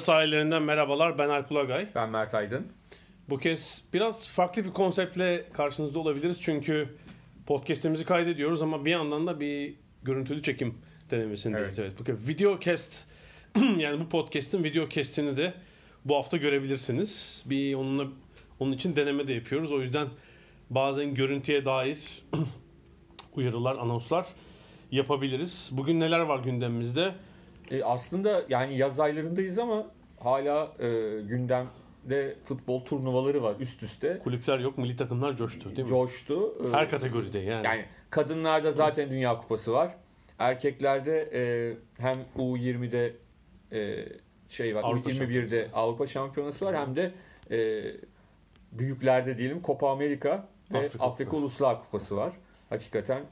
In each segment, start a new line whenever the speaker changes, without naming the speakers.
Ada sahillerinden merhabalar. Ben Alp Ulagay.
Ben Mert Aydın.
Bu kez biraz farklı bir konseptle karşınızda olabiliriz. Çünkü podcast'imizi kaydediyoruz ama bir yandan da bir görüntülü çekim denemesindeyiz. Evet.
Evet.
evet. Bu kez video cast yani bu podcast'in video cast'ini de bu hafta görebilirsiniz. Bir onunla onun için deneme de yapıyoruz. O yüzden bazen görüntüye dair uyarılar, anonslar yapabiliriz. Bugün neler var gündemimizde?
E, aslında yani yaz aylarındayız ama hala e, gündemde futbol turnuvaları var üst üste.
Kulüpler yok, milli takımlar coştu değil mi?
Coştu. E,
Her kategoride yani.
yani kadınlarda zaten Dünya Kupası var. Erkeklerde e, hem U20'de e, şey var,
Avrupa
U21'de
Şampiyonası.
Avrupa Şampiyonası var hem de e, büyüklerde diyelim Copa Amerika ve
Afrika
Afrika. Uluslar Kupası var. Hakikaten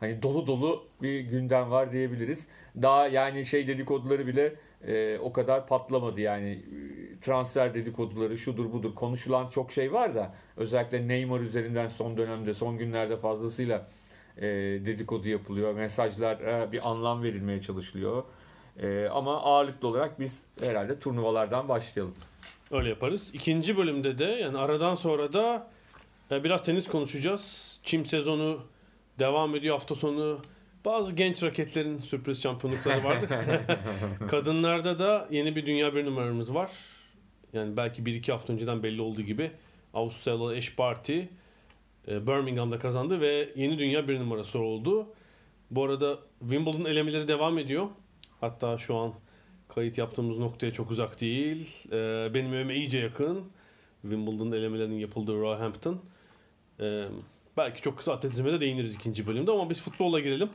hani dolu dolu bir gündem var diyebiliriz. Daha yani şey dedikoduları bile e, o kadar patlamadı yani transfer dedikoduları şudur budur konuşulan çok şey var da özellikle Neymar üzerinden son dönemde son günlerde fazlasıyla e, dedikodu yapılıyor. Mesajlar bir anlam verilmeye çalışılıyor. E, ama ağırlıklı olarak biz herhalde turnuvalardan başlayalım.
Öyle yaparız. İkinci bölümde de yani aradan sonra da biraz tenis konuşacağız. Çim sezonu devam ediyor hafta sonu. Bazı genç raketlerin sürpriz şampiyonlukları vardı. Kadınlarda da yeni bir dünya bir numaramız var. Yani belki 1-2 hafta önceden belli olduğu gibi Avustralyalı eş parti e, Birmingham'da kazandı ve yeni dünya bir numarası oldu. Bu arada Wimbledon elemeleri devam ediyor. Hatta şu an kayıt yaptığımız noktaya çok uzak değil. Ee, benim evime iyice yakın. Wimbledon elemelerinin yapıldığı Roehampton. Belki çok kısa atletizme de değiniriz ikinci bölümde ama biz futbolla girelim.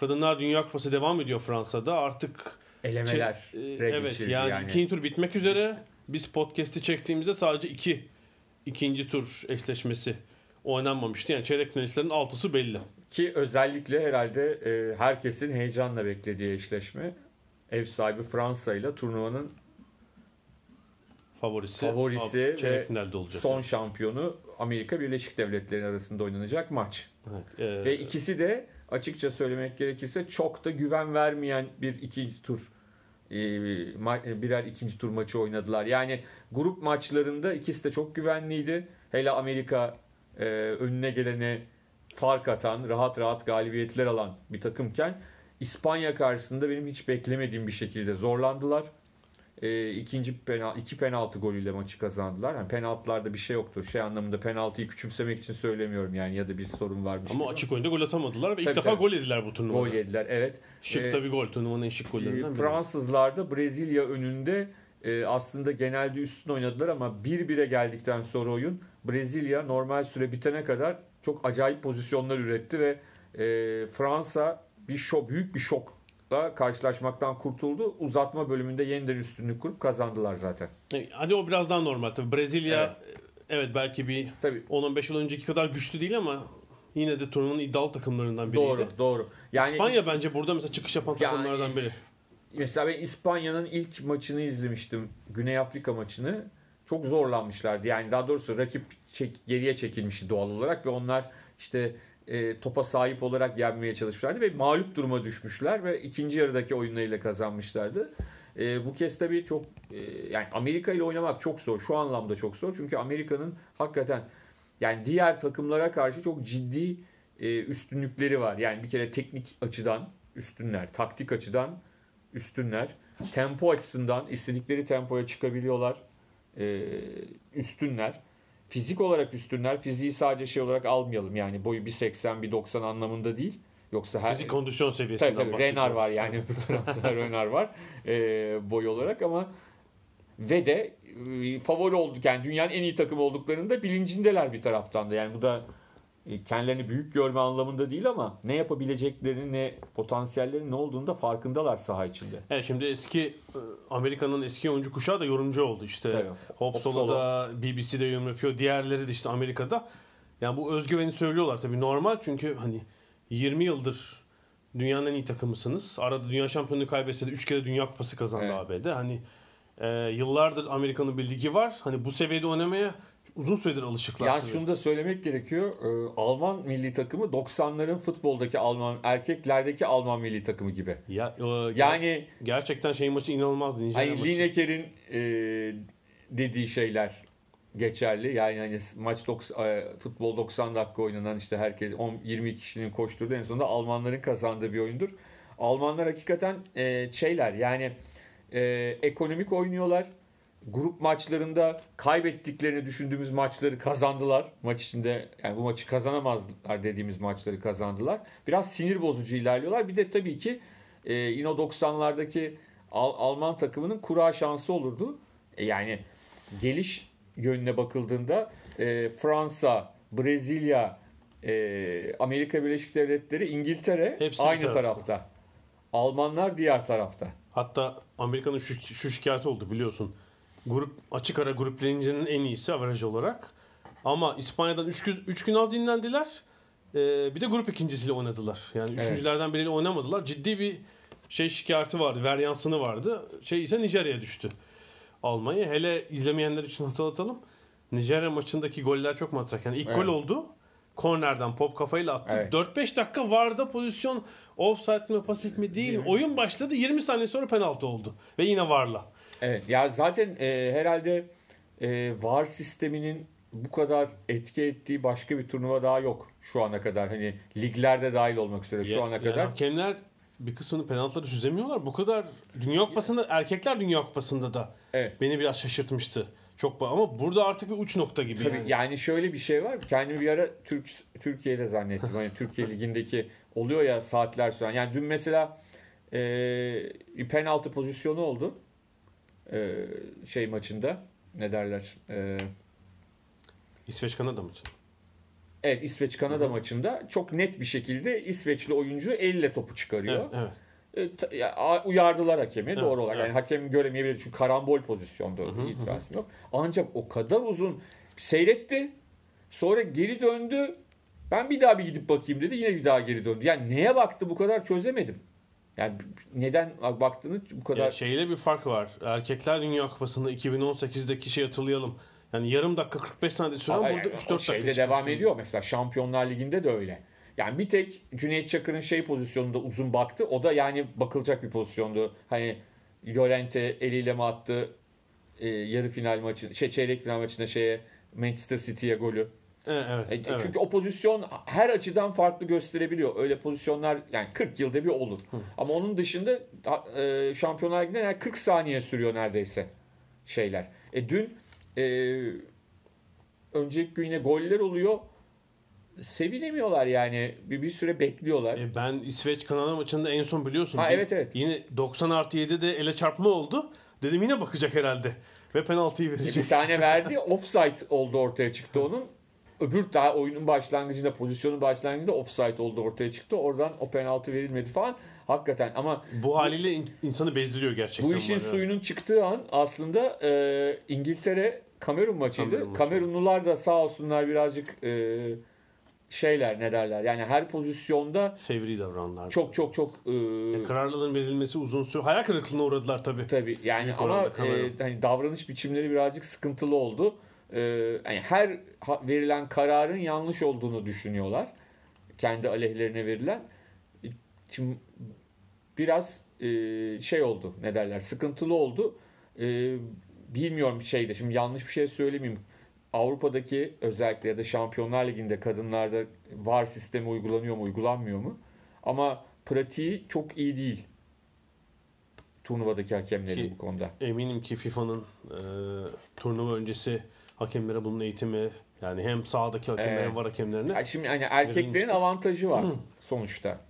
Kadınlar Dünya Kupası devam ediyor Fransa'da. Artık
Elemeler.
Çe- e, evet
geçildi
yani, ikinci tur bitmek üzere. Biz podcast'i çektiğimizde sadece iki ikinci tur eşleşmesi oynanmamıştı. Yani çeyrek finalistlerin altısı belli.
Ki özellikle herhalde e, herkesin heyecanla beklediği eşleşme ev sahibi Fransa ile turnuvanın
Favorisi,
Favorisi
Av- çeyrek finalde olacak.
son şampiyonu Amerika Birleşik Devletleri arasında oynanacak maç.
Evet, e,
Ve ikisi de açıkça söylemek gerekirse çok da güven vermeyen bir ikinci tur e, ma- birer ikinci tur maçı oynadılar. Yani grup maçlarında ikisi de çok güvenliydi. Hele Amerika e, önüne gelene fark atan, rahat rahat galibiyetler alan bir takımken İspanya karşısında benim hiç beklemediğim bir şekilde zorlandılar. E, ikinci penal, iki penaltı golüyle maçı kazandılar. Yani penaltılarda bir şey yoktu. Şey anlamında penaltıyı küçümsemek için söylemiyorum yani ya da bir sorun varmış.
Ama
gibi.
açık oyunda gol atamadılar ve ilk
Tabii,
defa
tabii.
gol yediler bu turnuvada.
gol yediler. Evet.
Şık
Ee,
da bir gol. Turnuvanın en şık gollerinden
Ee,
biri.
Fransızlar da Brezilya önünde e, aslında genelde üstün oynadılar ama 1-1'e geldikten sonra oyun Brezilya normal süre bitene kadar çok acayip pozisyonlar üretti ve e, Fransa bir şok, büyük bir şokla karşılaşmaktan kurtuldu. Uzatma bölümünde yeniden üstünlük kurup kazandılar zaten.
E, Hadi o biraz daha normal. Tabii Brezilya evet, belki bir
Tabii
10-15 yıl önceki kadar güçlü değil ama yine de turnuvanın iddialı takımlarından biriydi.
doğru, doğru. Yani
İspanya bence burada mesela çıkış yapan
Yani-
takımlardan biri.
Mesela ben İspanya'nın ilk maçını izlemiştim. Güney Afrika maçını. Çok zorlanmışlardı. Yani daha doğrusu rakip çek, geriye çekilmişti doğal olarak ve onlar işte e, topa sahip olarak yenmeye çalışmışlardı ve mağlup duruma düşmüşler ve ikinci yarıdaki oyunlarıyla kazanmışlardı. E, bu kez tabii çok e, yani Amerika ile oynamak çok zor. Şu anlamda çok zor. Çünkü Amerika'nın hakikaten yani diğer takımlara karşı çok ciddi e, üstünlükleri var. Yani bir kere teknik açıdan üstünler, taktik açıdan üstünler. Tempo açısından istedikleri tempoya çıkabiliyorlar. Ee, üstünler. Fizik olarak üstünler. Fiziği sadece şey olarak almayalım. Yani boyu 1.80 1.90 anlamında değil. Yoksa her
Fizik kondisyon seviyesinden
tabii, tabii. Renar var yani bu tarafta Renar var ee, boy olarak ama ve de e, favori olduk yani dünyanın en iyi takımı olduklarının da bilincindeler bir taraftan da. Yani bu da e, kendilerini büyük görme anlamında değil ama ne yapabileceklerini ne potansiyellerin ne olduğunu da farkındalar saha içinde.
Evet şimdi eski e, Amerika'nın eski oyuncu kuşağı da yorumcu oldu işte.
Tabii.
Hop Solo da BBC'de yorum yapıyor. Diğerleri de işte Amerika'da. Yani bu özgüveni söylüyorlar tabii normal çünkü hani 20 yıldır dünyanın en iyi takımısınız. Arada dünya şampiyonluğu kaybetse de 3 kere dünya kupası kazandı
Evet.
ABD. Hani e, yıllardır Amerika'nın bir ligi var. Hani bu seviyede oynamaya uzun süredir alışıklar.
Ya
tabii.
şunu da söylemek gerekiyor. Ee, Alman milli takımı 90'ların futboldaki Alman erkeklerdeki Alman milli takımı gibi.
Ya, e,
Yani
gerçekten şey maçı inanılmazdı. Nijerya
hani. Lineker'in e, dediği şeyler geçerli. Yani hani maç 90, e, futbol 90 dakika oynanan işte herkes 10 20 kişinin koşturduğu en sonunda Almanların kazandığı bir oyundur. Almanlar hakikaten e, şeyler yani e, ekonomik oynuyorlar. Grup maçlarında kaybettiklerini düşündüğümüz maçları kazandılar. Maç içinde yani bu maçı kazanamazlar dediğimiz maçları kazandılar. Biraz sinir bozucu ilerliyorlar. Bir de tabii ki e, yine o 90'lardaki Al- Alman takımının kura şansı olurdu. E, yani geliş yönüne bakıldığında e, Fransa, Brezilya, e, Amerika Birleşik Devletleri, İngiltere
Hepsi
aynı
tarafta.
tarafta. Almanlar diğer tarafta.
Hatta Amerika'nın şu, şu şikayeti oldu biliyorsun. Grup açık ara grup birincinin en iyisi averaj olarak. Ama İspanya'dan 3 gün, üç gün az dinlendiler. Ee, bir de grup ikincisiyle oynadılar. Yani
Evet.
üçüncülerden biriyle oynamadılar. Ciddi bir şey şikayeti vardı. Veryansını vardı. Şey ise Nijerya'ya düştü. Almanya. Hele izlemeyenler için hatırlatalım. Nijerya maçındaki goller çok matrak. Yani ilk
Evet.
gol oldu. Kornerden pop kafayla attı.
Evet.
4-5 dakika vardı pozisyon offside mi pasif mi değil mi? Oyun başladı 20 saniye sonra penaltı oldu. Ve yine varla.
Evet ya zaten e, herhalde e, VAR sisteminin bu kadar etki ettiği başka bir turnuva daha yok şu ana kadar. Hani liglerde dahil olmak üzere şu
Ya-
ana
yani
kadar.
hakemler bir kısmını penaltıları süzemiyorlar. Bu kadar Dünya Kupası'nda erkekler Dünya Kupası'nda da
Evet.
beni biraz şaşırtmıştı. Çok ama burada artık bir uç nokta gibi
Tabii
yani.
yani. şöyle bir şey var. Kendimi bir ara Türk Türkiye'de zannettim. Hani Türkiye ligindeki oluyor ya saatler süren. Yani dün mesela e, bir penaltı pozisyonu oldu. E, şey maçında. Ne derler? E,
İsveç Kanada maçı.
evet İsveç Kanada maçında çok net bir şekilde İsveçli oyuncu elle topu çıkarıyor.
Evet, evet.
E, ya, uyardılar hakemi
Evet,
doğru olarak.
evet.
Yani hakem göremeyebilir çünkü karambol pozisyonda itirazım yok. Ancak o kadar uzun seyretti. Sonra geri döndü. Ben bir daha bir gidip bakayım dedi. Yine bir daha geri döndü. Yani neye baktı bu kadar çözemedim. Yani neden baktığını bu kadar
Ya şeyde bir fark var. Erkekler Dünya Kupası'nda 2018'deki şey hatırlayalım. Yani yarım dakika 45 saniye süren burada
yani
3-4
o
dakika.
şeyde devam ediyor. Mesela Şampiyonlar Ligi'nde de öyle. Yani bir tek Cüneyt Çakır'ın şey pozisyonunda uzun baktı. O da yani bakılacak bir pozisyondu. Hani Llorente eliyle mi attı e, yarı final maçı, şey çeyrek final maçında şeye Manchester City'ye golü.
Evet,
E,
evet.
Çünkü o pozisyon her açıdan farklı gösterebiliyor. Öyle pozisyonlar yani 40 yılda bir olur. Ama onun dışında e, Şampiyonlar Ligi'nde yani 40 saniye sürüyor neredeyse şeyler. E dün e, önceki gün yine goller oluyor. Sevinemiyorlar yani. Bir, bir süre bekliyorlar.
E, ben İsveç Kanada maçında en son biliyorsun.
Ha, evet, evet.
Yine 90 artı 7'de ele çarpma oldu. Dedim yine bakacak herhalde. Ve penaltıyı verecek.
bir tane verdi. Offside oldu ortaya çıktı onun. Öbür daha oyunun başlangıcında, pozisyonun başlangıcında offside oldu ortaya çıktı. Oradan o penaltı verilmedi falan. Hakikaten ama
Bu haliyle in- insanı bezdiriyor gerçekten.
Bu işin
evet.
suyunun çıktığı an aslında e, İngiltere Kamerun maçıydı.
Kamerun maçı.
Kamerunlular da sağ olsunlar birazcık e, şeyler ne derler. Yani her pozisyonda
Fevri davranlar.
çok çok çok e,
Kararların verilmesi uzun süre. Hayal kırıklığına uğradılar tabii.
tabii yani
Büyük
ama e, hani davranış biçimleri birazcık sıkıntılı oldu. E, yani her verilen kararın yanlış olduğunu düşünüyorlar. Kendi aleyhlerine verilen. E, Şimdi biraz e, şey oldu ne derler sıkıntılı oldu. E, bilmiyorum şeyde şimdi yanlış bir şey söylemeyeyim. Avrupa'daki özellikle ya da Şampiyonlar Ligi'nde kadınlarda VAR sistemi uygulanıyor mu uygulanmıyor mu? Ama pratiği çok iyi değil. Turnuvadaki hakemlerin
Ki-
bu konuda.
Eminim ki FIFA'nın e, turnuva öncesi hakemlere bunun eğitimi yani hem sahadaki hakemlere
Evet.
hem var hakemlerine.
Yani şimdi hani erkeklerin avantajı var sonuçta.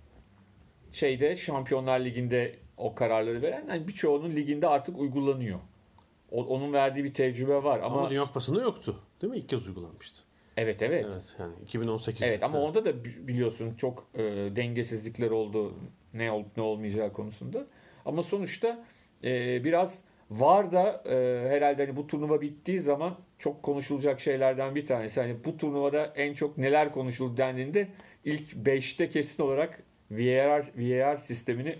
Şeyde Şampiyonlar Ligi'nde o kararları veren hani birçoğunun liginde artık uygulanıyor. O- onun verdiği bir tecrübe var
Ama,
ama,
Dünya Kupası'nda yoktu. Değil mi? İlk kez uygulanmıştı.
evet evet.
Evet yani 2018.
Evet ama onda da bi- biliyorsun çok e, dengesizlikler oldu ne olup ne olmayacağı konusunda. Ama sonuçta e, biraz var da e, herhalde hani bu turnuva bittiği zaman çok konuşulacak şeylerden bir tanesi. Hani bu turnuvada en çok neler konuşuldu dendiğinde ilk 5'te kesin olarak VAR, VAR sistemini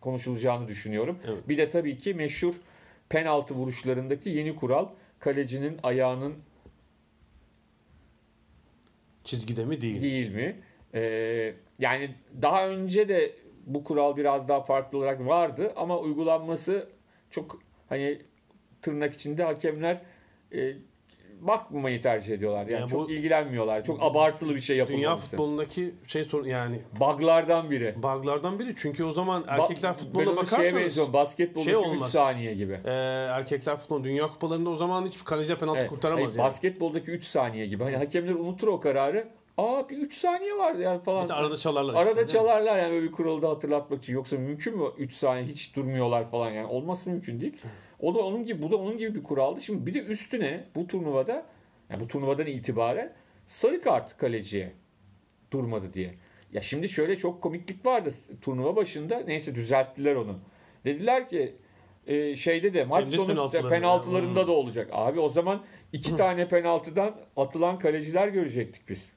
konuşulacağını düşünüyorum.
Evet.
Bir de tabii ki meşhur penaltı vuruşlarındaki yeni kural kalecinin ayağının
Çizgide mi değil.
değil mi? Ee, yani daha önce de bu kural biraz daha farklı olarak vardı ama uygulanması çok hani tırnak içinde hakemler e, bakmamayı tercih ediyorlar. Yani,
Yani
çok
bu-
ilgilenmiyorlar. Çok abartılı bir şey
Dünya
yapılmaması.
futbolundaki şey sorun yani
Buglardan biri.
buglardan biri. Çünkü o zaman erkekler
Ba- ben
futboluna
şeye
bakarsanız
benziyorum. Basketboldaki
şey
3
olmaz.
saniye gibi.
e, erkekler futbolu dünya kupalarında o zaman hiç kaleci penaltı
Evet,
kurtaramaz
hayır,
yani.
Basketboldaki 3 saniye gibi. Hani hakemler unutur o kararı. Aa bir 3 saniye vardı yani falan.
Bir de arada çalarlar.
Arada
işte,
çalarlar yani böyle bir kuralı da hatırlatmak için. Yoksa mümkün mü 3 saniye hiç durmuyorlar falan yani. Olması mümkün değil. O da onun gibi bu da onun gibi bir kuraldı. Şimdi bir de üstüne bu turnuvada yani bu turnuvadan itibaren sarı kart kaleciye durmadı diye. Ya şimdi şöyle çok komiklik vardı turnuva başında. Neyse düzelttiler onu. Dediler ki e, şeyde de maç
Kendi
sonu
penaltılarında.
penaltılarında
Hmm.
da olacak. Abi o zaman iki tane penaltıdan atılan kaleciler görecektik biz.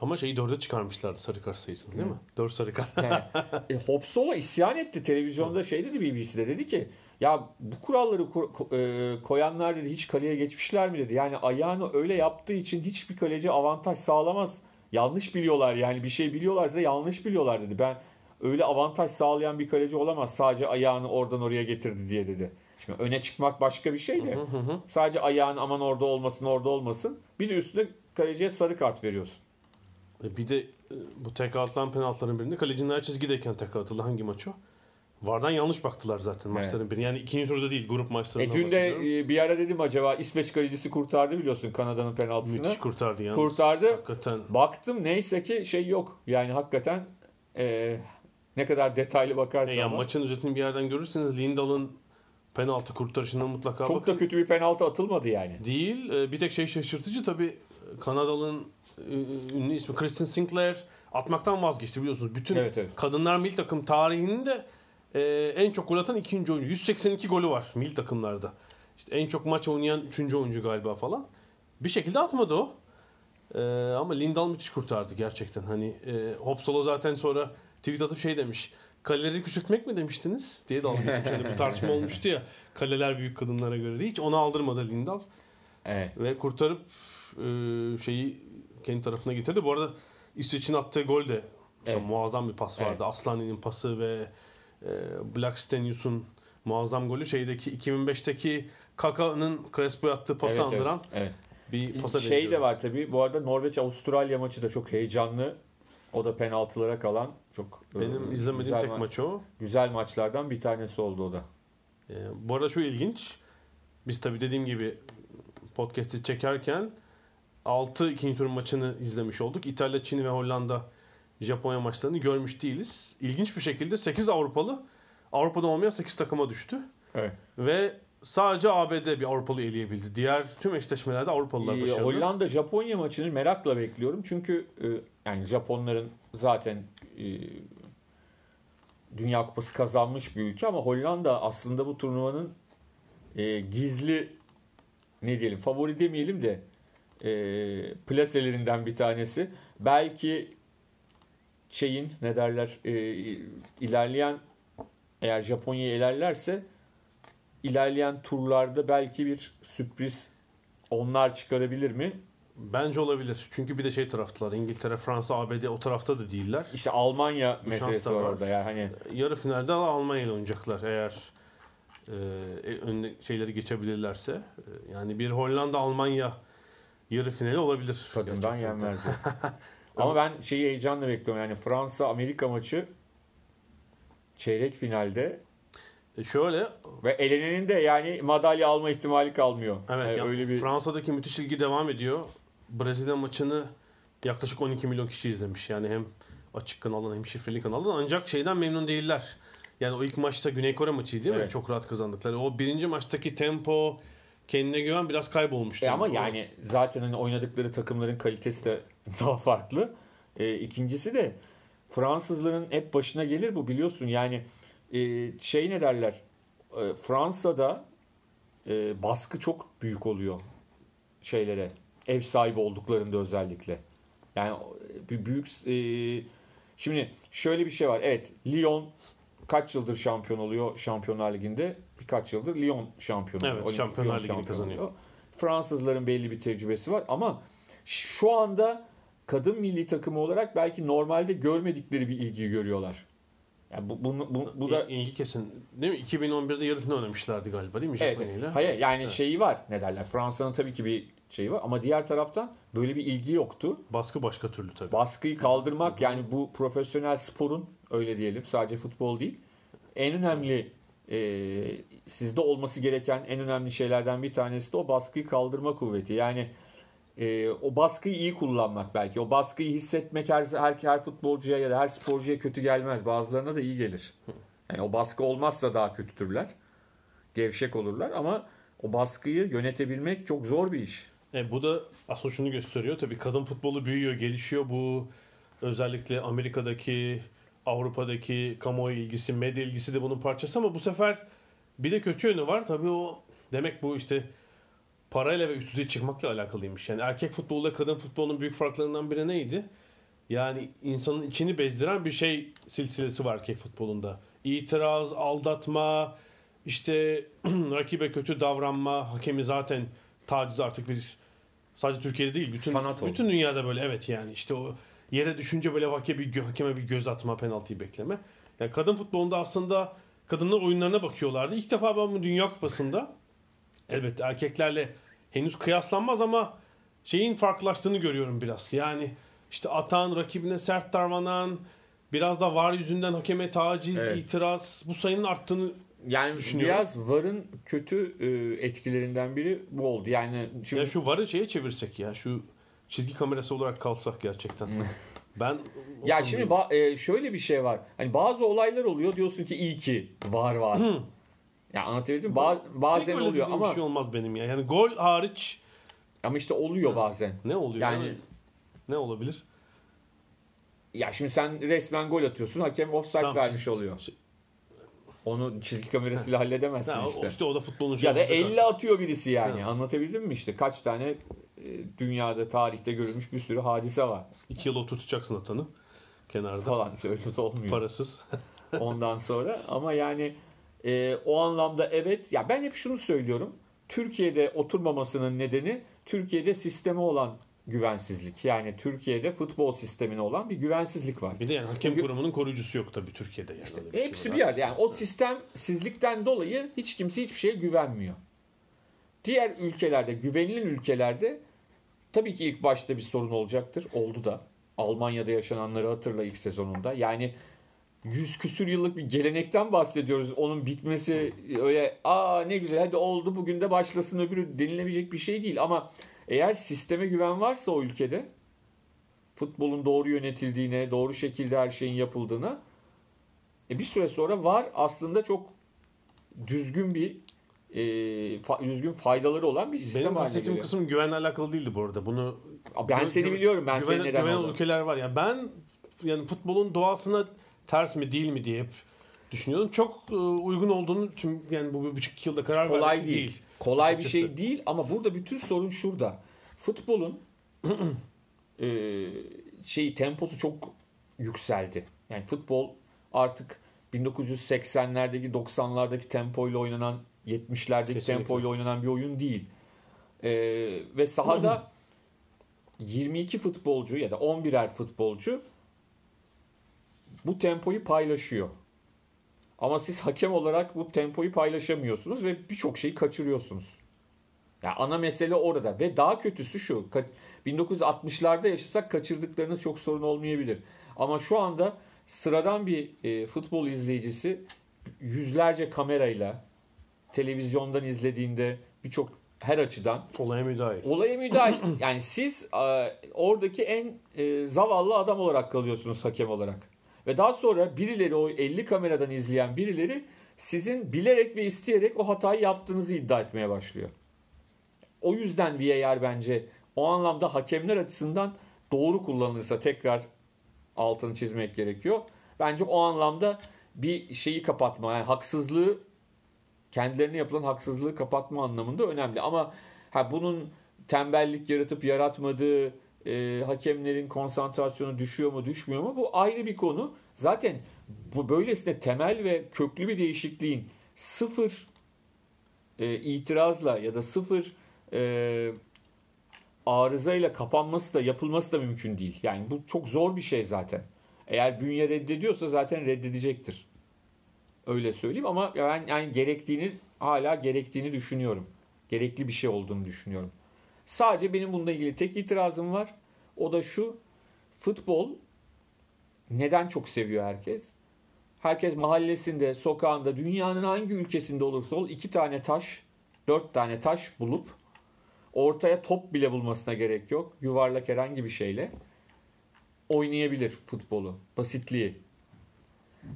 Ama şeyi dörde çıkarmışlardı sarı kart sayısını değil mi? Dört sarı kart.
e, Hopsola isyan etti televizyonda şey dedi BBC'de dedi ki ya bu kuralları e, koyanlar dedi hiç kaleye geçmişler mi dedi. Yani ayağını öyle yaptığı için hiçbir kaleci avantaj sağlamaz. Yanlış biliyorlar yani bir şey biliyorlarsa yanlış biliyorlar dedi. Ben öyle avantaj sağlayan bir kaleci olamaz sadece ayağını oradan oraya getirdi diye dedi. Şimdi öne çıkmak başka bir şey de.
Hı hı hı.
Sadece ayağın aman orada olmasın orada olmasın. Bir de üstüne kaleciye sarı kart veriyorsun.
E, Bir de e, bu tekrar atılan penaltıların birinde kalecinin her çizgideyken tekrar atıldı. Hangi maç o? Vardan yanlış baktılar zaten maçların birine. Yani ikinci turda değil grup maçlarında.
E dün de e, bir ara dedim acaba İsveç kalecisi kurtardı biliyorsun Kanada'nın penaltısını.
Müthiş kurtardı yalnız.
Kurtardı.
Hakikaten.
Baktım neyse ki şey yok. Yani hakikaten e, ne kadar detaylı
E,
bakarsan
yani
bak.
maçın özetini bir yerden görürseniz Lindal'ın penaltı kurtarışına mutlaka
çok
bakın.
da kötü bir penaltı atılmadı yani.
Değil. E, Bir tek şey şaşırtıcı tabii Kanadalı'nın e, ünlü ismi Kristen Sinclair atmaktan vazgeçti biliyorsunuz. Bütün
Evet evet.
kadınlar milli takım tarihinde e, en çok gol atan ikinci oyuncu. 182 golü var milli takımlarda. İşte en çok maç oynayan üçüncü oyuncu galiba falan. Bir şekilde atmadı o. E, ama Lindal müthiş kurtardı gerçekten. Hani e, Hopsolo zaten sonra tweet atıp şey demiş. Kaleleri küçültmek mi demiştiniz diye dalga geçmiş. Hani bir tartışma olmuştu ya. Kaleler büyük kadınlara göre değil. Hiç onu aldırmadı Lindal.
Evet.
Ve kurtarıp e, şeyi kendi tarafına getirdi. Bu arada İsveç'in attığı gol de
Evet.
muazzam bir pas vardı.
Evet.
Aslani'nin pası ve e, Blackstenius'un muazzam golü şeydeki 2005'teki Kaka'nın Crespo'ya attığı pası
Evet,
andıran
evet.
bir pasa
Şey de var tabii. Bu arada Norveç-Avustralya maçı da çok heyecanlı. O da penaltılara kalan çok e,
Benim izlemediğim tek
ma-
maç o.
güzel maçlardan bir tanesi oldu o da.
E, bu arada şu ilginç. Biz tabii dediğim gibi podcast'i çekerken 6 ikinci tur maçını izlemiş olduk. İtalya, Çin ve Hollanda Japonya maçlarını görmüş değiliz. İlginç bir şekilde 8 Avrupalı Avrupa'da olmayan 8 takıma düştü.
Evet.
Ve sadece ABD bir Avrupalı eleyebildi. Diğer tüm eşleşmelerde Avrupalılar başarılı.
Hollanda Japonya maçını merakla bekliyorum. Çünkü e, yani Japonların zaten e, Dünya Kupası kazanmış bir ülke ama Hollanda aslında bu turnuvanın e, gizli ne diyelim favori demeyelim de e, plaselerinden bir tanesi. Belki şeyin ne derler e, ilerleyen eğer Japonya ilerlerse ilerleyen turlarda belki bir sürpriz onlar çıkarabilir mi?
Bence olabilir. Çünkü bir de şey taraftılar. İngiltere, Fransa, ABD o tarafta da değiller.
İşte Almanya
Bu
meselesi var orada yani hani
Yarı finalde Almanya ile oynayacaklar eğer e, önüne şeyleri geçebilirlerse. E, yani bir Hollanda Almanya yarı finali olabilir.
tadından yenmez. Ama ben şeyi heyecanla bekliyorum yani Fransa Amerika maçı çeyrek finalde
E, şöyle
ve elenenin de yani madalya alma ihtimali kalmıyor.
evet
Yani
ya,
öyle bir
Fransa'daki müthiş ilgi devam ediyor. Brezilya maçını yaklaşık 12 milyon kişi izlemiş. Yani hem açık kanaldan hem şifreli kanaldan ancak şeyden memnun değiller. Yani o ilk maçta Güney Kore maçıydı değil mi?
Evet.
Çok rahat kazandıkları. O birinci maçtaki tempo, kendine güven biraz kaybolmuştu.
E ama yani zaten hani oynadıkları takımların kalitesi de daha farklı. E, ikincisi de Fransızların hep başına gelir bu biliyorsun. Yani e, şey ne derler? E, Fransa'da e, baskı çok büyük oluyor şeylere. Ev sahibi olduklarında özellikle. Yani e, bir büyük e, şimdi şöyle bir şey var. Evet Lyon kaç yıldır şampiyon oluyor Şampiyonlar Ligi'nde? Birkaç yıldır Lyon şampiyon oluyor.
Evet,
Olimpik
Şampiyonlar
Lyon
Ligi'ni
şampiyon
kazanıyor.
oluyor. Fransızların belli bir tecrübesi var ama şu anda kadın milli takımı olarak belki normalde görmedikleri bir ilgiyi görüyorlar. Yani bu, bu, bu, bu da
ilgi kesin. Değil mi? 2011'de yarı final oynamışlardı galiba değil mi?
Evet.
Japonya'yla?
Hayır yani
Evet.
şeyi var ne derler. Fransa'nın tabii ki bir şeyi var ama diğer taraftan böyle bir ilgi yoktu.
Baskı başka türlü tabii.
Baskıyı kaldırmak yani bu profesyonel sporun öyle diyelim sadece futbol değil. En önemli e, sizde olması gereken en önemli şeylerden bir tanesi de o baskıyı kaldırma kuvveti. Yani e, o baskıyı iyi kullanmak belki. O baskıyı hissetmek her, her, her futbolcuya ya da her sporcuya kötü gelmez. Bazılarına da iyi gelir. Yani o baskı olmazsa daha kötüdürler. Gevşek olurlar ama o baskıyı yönetebilmek çok zor bir iş.
E, bu da aslında şunu gösteriyor. Tabii kadın futbolu büyüyor, gelişiyor. Bu özellikle Amerika'daki, Avrupa'daki kamuoyu ilgisi, medya ilgisi de bunun parçası ama bu sefer bir de kötü yönü var. Tabii o demek bu işte parayla ve üst düzey çıkmakla alakalıymış. Yani erkek futboluyla kadın futbolunun büyük farklarından biri neydi? Yani insanın içini bezdiren bir şey silsilesi var erkek futbolunda. İtiraz, aldatma, işte rakibe kötü davranma, hakemi zaten taciz artık bir sadece Türkiye'de değil bütün
Sanat oldu.
bütün dünyada böyle evet yani işte o yere düşünce böyle hakeme bir, hakeme bir göz atma, penaltıyı bekleme. Yani kadın futbolunda aslında kadınlar oyunlarına bakıyorlardı. İlk defa ben bu Dünya Kupası'nda elbette erkeklerle henüz kıyaslanmaz ama şeyin farklılaştığını görüyorum biraz. Yani işte atan, rakibine sert davranan, biraz da var yüzünden hakeme taciz,
Evet.
itiraz bu sayının arttığını
Yani biraz VAR'ın kötü e, etkilerinden biri bu oldu. Yani şimdi
Ya şu varı şeye çevirsek ya şu çizgi kamerası olarak kalsak gerçekten. ben
ya şimdi ba- e, şöyle bir şey var. Hani bazı olaylar oluyor diyorsun ki iyi ki VAR var.
Hı.
Ya anlatabildim mi? Ba- bazen
Pek öyle
oluyor
dediğim
ama
bir şey olmaz benim ya. Yani gol hariç
ama işte oluyor bazen.
ne oluyor?
Yani-
Yani ne olabilir?
Ya şimdi sen resmen gol atıyorsun. Hakem offside
Tamam,
vermiş oluyor. Onu çizgi kamerasıyla halledemezsin
Ha,
işte.
işte o da futbolun
Ya da
şeyi.
50 atıyor birisi yani.
Ha.
Anlatabildim mi işte? Kaç tane e, dünyada tarihte görülmüş bir sürü hadise var
İki yıl tutacaksın atanı kenarda.
falan. Öyle olmuyor.
Parasız.
ondan sonra. Ama yani e, o anlamda evet. Ya ben hep şunu söylüyorum. Türkiye'de oturmamasının nedeni Türkiye'de sisteme olan güvensizlik. Yani Türkiye'de futbol sistemine olan bir güvensizlik var.
Bir de yani hakem
Çünkü-
kurumunun koruyucusu yok tabii Türkiye'de. Yani bir şey
Hepsi
var.
bir yerde. Yani o sistemsizlikten dolayı hiç kimse hiçbir şeye güvenmiyor. Diğer ülkelerde, güvenilen ülkelerde tabii ki ilk başta bir sorun olacaktır. Oldu da. Almanya'da yaşananları hatırla ilk sezonunda. Yani yüz küsür yıllık bir gelenekten bahsediyoruz. Onun bitmesi öyle aa ne güzel hadi oldu bugün de başlasın öbürü denilebilecek bir şey değil. Ama eğer sisteme güven varsa o ülkede futbolun doğru yönetildiğine, doğru şekilde her şeyin yapıldığına e bir süre sonra var aslında çok düzgün bir e, fa- düzgün faydaları olan bir sistem
Benim bahsettiğim kısım güvenle alakalı değildi bu arada. Bunu
Ben seni biliyorum. Ben
güven,
senin neden olduğunu.
ülkeler var ya. Ben yani futbolun doğasına ters mi değil mi diye hep düşünüyordum. Çok e, uygun olduğunu tüm yani bu bir buçuk yılda karar
Kolay
verdik
değil. Kolay bir
Açıkçası.
şey değil ama burada bütün sorun şurada. Futbolun e, şey temposu çok yükseldi. Yani futbol artık 1980'lerdeki 90'lardaki tempoyla oynanan 70'lerdeki
Kesinlikle.
tempoyla oynanan bir oyun değil. E, ve sahada 22 futbolcu ya da 11'er futbolcu bu tempoyu paylaşıyor. Ama siz hakem olarak bu tempoyu paylaşamıyorsunuz ve birçok şeyi kaçırıyorsunuz. Ya ana mesele orada ve daha kötüsü şu. ka- 1960'larda yaşasak kaçırdıklarınız çok sorun olmayabilir. Ama şu anda sıradan bir e, futbol izleyicisi yüzlerce kamerayla televizyondan izlediğinde birçok her açıdan
Olaya müdahil.
olaya müdahil. Yani siz e, oradaki en e, zavallı adam olarak kalıyorsunuz hakem olarak. Ve daha sonra birileri o 50 kameradan izleyen birileri sizin bilerek ve isteyerek o hatayı yaptığınızı iddia etmeye başlıyor. O yüzden VAR bence o anlamda hakemler açısından doğru kullanılırsa tekrar altını çizmek gerekiyor. Bence o anlamda bir şeyi kapatma, yani haksızlığı kendilerine yapılan haksızlığı kapatma anlamında önemli. Ama ha bunun tembellik yaratıp yaratmadığı, e, hakemlerin konsantrasyonu düşüyor mu düşmüyor mu bu ayrı bir konu. Zaten bu böylesine temel ve köklü bir değişikliğin sıfır e, itirazla ya da sıfır e, arızayla kapanması da yapılması da mümkün değil. Yani bu çok zor bir şey zaten. Eğer bünye reddediyorsa zaten reddedecektir. Öyle söyleyeyim ama ben yani gerektiğini hala gerektiğini düşünüyorum. Gerekli bir şey olduğunu düşünüyorum. Sadece benim bununla ilgili tek itirazım var. O da şu. Futbol neden çok seviyor herkes? Herkes mahallesinde, sokağında, dünyanın hangi ülkesinde olursa ol iki tane taş, dört tane taş bulup ortaya top bile bulmasına gerek yok. Yuvarlak herhangi bir şeyle oynayabilir futbolu. Basitliği.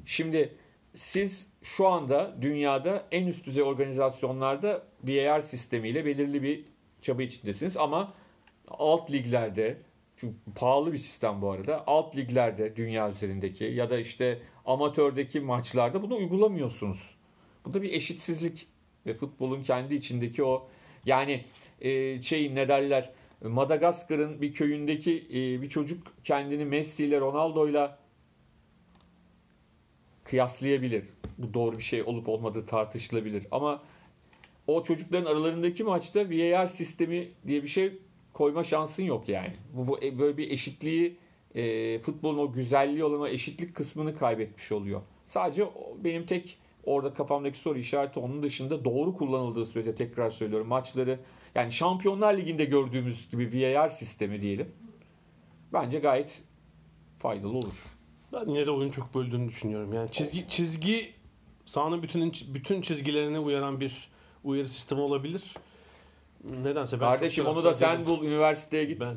Şimdi siz şu anda dünyada en üst düzey organizasyonlarda VAR sistemiyle belirli bir çaba içindesiniz ama alt liglerde çünkü pahalı bir sistem bu arada. Alt liglerde dünya üzerindeki ya da işte amatördeki maçlarda bunu uygulamıyorsunuz. Bu da bir eşitsizlik ve futbolun kendi içindeki o yani e, şeyin ne derler Madagaskar'ın bir köyündeki e, bir çocuk kendini Messi ile Ronaldo ile kıyaslayabilir. Bu doğru bir şey olup olmadığı tartışılabilir. Ama o çocukların aralarındaki maçta VAR sistemi diye bir şey koyma şansın yok yani. Bu, bu e, böyle bir eşitliği e, futbolun o güzelliği olan o eşitlik kısmını kaybetmiş oluyor. Sadece benim tek orada kafamdaki soru işareti onun dışında doğru kullanıldığı sürece tekrar söylüyorum maçları yani Şampiyonlar Ligi'nde gördüğümüz gibi VAR sistemi diyelim. Bence gayet faydalı olur.
Ben yine de oyun çok böldüğünü düşünüyorum. Yani çizgi çizgi sahanın bütün bütün çizgilerine uyaran bir uyarı sistemi olabilir. Nedense ben
Kardeşim onu da sen bul üniversiteye git.
Ben,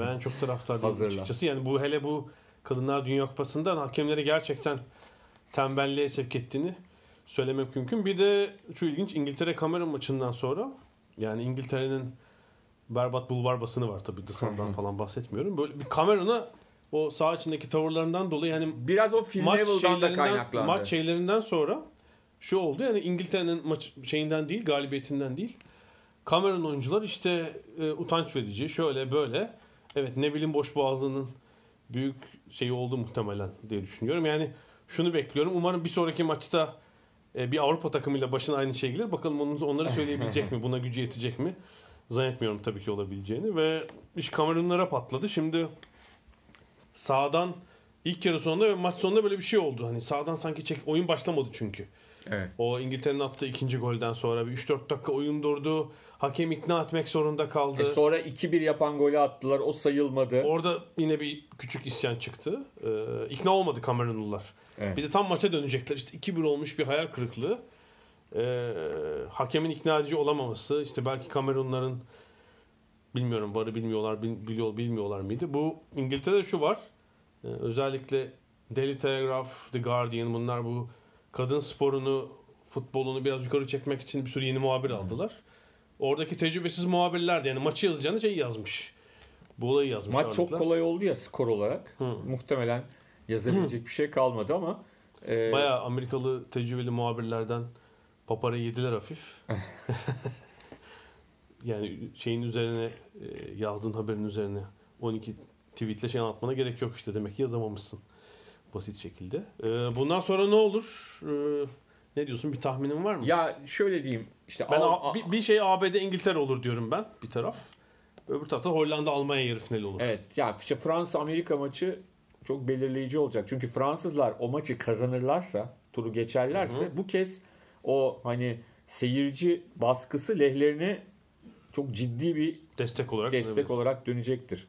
ben çok taraftar değilim açıkçası. Yani bu hele bu Kadınlar Dünya Kupası'ndan hakemleri gerçekten tembelliğe sevk ettiğini söylemek mümkün. Bir de şu ilginç İngiltere kamera maçından sonra yani İngiltere'nin berbat bulvar basını var tabii dışından falan bahsetmiyorum. Böyle bir kamerana o sağ içindeki tavırlarından dolayı yani
biraz o Phil Neville'dan da kaynaklandı.
Maç şeylerinden sonra şu oldu yani İngiltere'nin maç şeyinden değil galibiyetinden değil. Kameranın oyuncular işte e, utanç verici şöyle böyle. Evet Neville'in boş boğazlığının büyük şeyi oldu muhtemelen diye düşünüyorum. Yani şunu bekliyorum. Umarım bir sonraki maçta e, bir Avrupa takımıyla başına aynı şey gelir. Bakalım onu, onları söyleyebilecek mi? Buna gücü yetecek mi? Zannetmiyorum tabii ki olabileceğini. Ve iş Kamerunlara patladı. Şimdi sağdan ilk yarı sonunda ve maç sonunda böyle bir şey oldu. Hani sağdan sanki çek oyun başlamadı çünkü.
Evet.
O İngiltere'nin attığı ikinci golden sonra bir 3-4 dakika oyun durdu. Hakem ikna etmek zorunda kaldı. E
sonra 2-1 yapan golü attılar. O sayılmadı.
Orada yine bir küçük isyan çıktı. Ee, ikna olmadı Kamerunlular. Evet. Bir de tam maça dönecekler. İşte 2-1 olmuş bir hayal kırıklığı. Ee, hakemin ikna edici olamaması. işte belki Kamerunların bilmiyorum varı bilmiyorlar biliyor bilmiyorlar mıydı. Bu İngiltere'de şu var. Ee, özellikle Daily Telegraph, The Guardian bunlar bu kadın sporunu, futbolunu biraz yukarı çekmek için bir sürü yeni muhabir aldılar. Oradaki tecrübesiz muhabirler de yani maçı yazacağını şey yazmış. Bu olayı yazmış.
Maç çok kolay oldu ya skor olarak. Hı. Muhtemelen yazabilecek Hı. bir şey kalmadı ama
e... Bayağı Amerikalı tecrübeli muhabirlerden papara yediler hafif. yani şeyin üzerine e, yazdığın haberin üzerine 12 tweetle şey anlatmana gerek yok işte demek ki yazamamışsın basit şekilde. Ee, bundan sonra ne olur? Ee, ne diyorsun? Bir tahminin var mı?
Ya şöyle diyeyim. İşte
ben al, bir, bir şey ABD İngiltere olur diyorum ben bir taraf. Öbür tarafta Hollanda Almanya yarı finali olur.
Evet. Ya işte Fransa Amerika maçı çok belirleyici olacak. Çünkü Fransızlar o maçı kazanırlarsa, turu geçerlerse Hı-hı. bu kez o hani seyirci baskısı lehlerine çok ciddi bir
destek olarak
destek olarak dönecektir.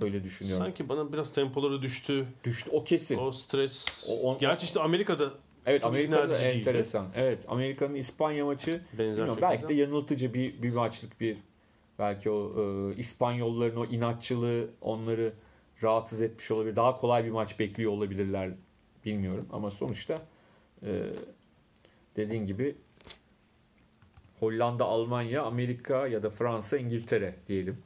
Öyle düşünüyorum.
Sanki bana biraz tempoları düştü.
Düştü o kesin.
O stres. O, on... Gerçi işte Amerika'da
Evet Amerika'da enteresan. Değildi. Evet Amerika'nın İspanya maçı Benzer belki de yanıltıcı bir bir maçlık bir belki o e, İspanyolların o inatçılığı onları rahatsız etmiş olabilir. Daha kolay bir maç bekliyor olabilirler bilmiyorum. Ama sonuçta e, dediğin gibi Hollanda, Almanya, Amerika ya da Fransa, İngiltere diyelim.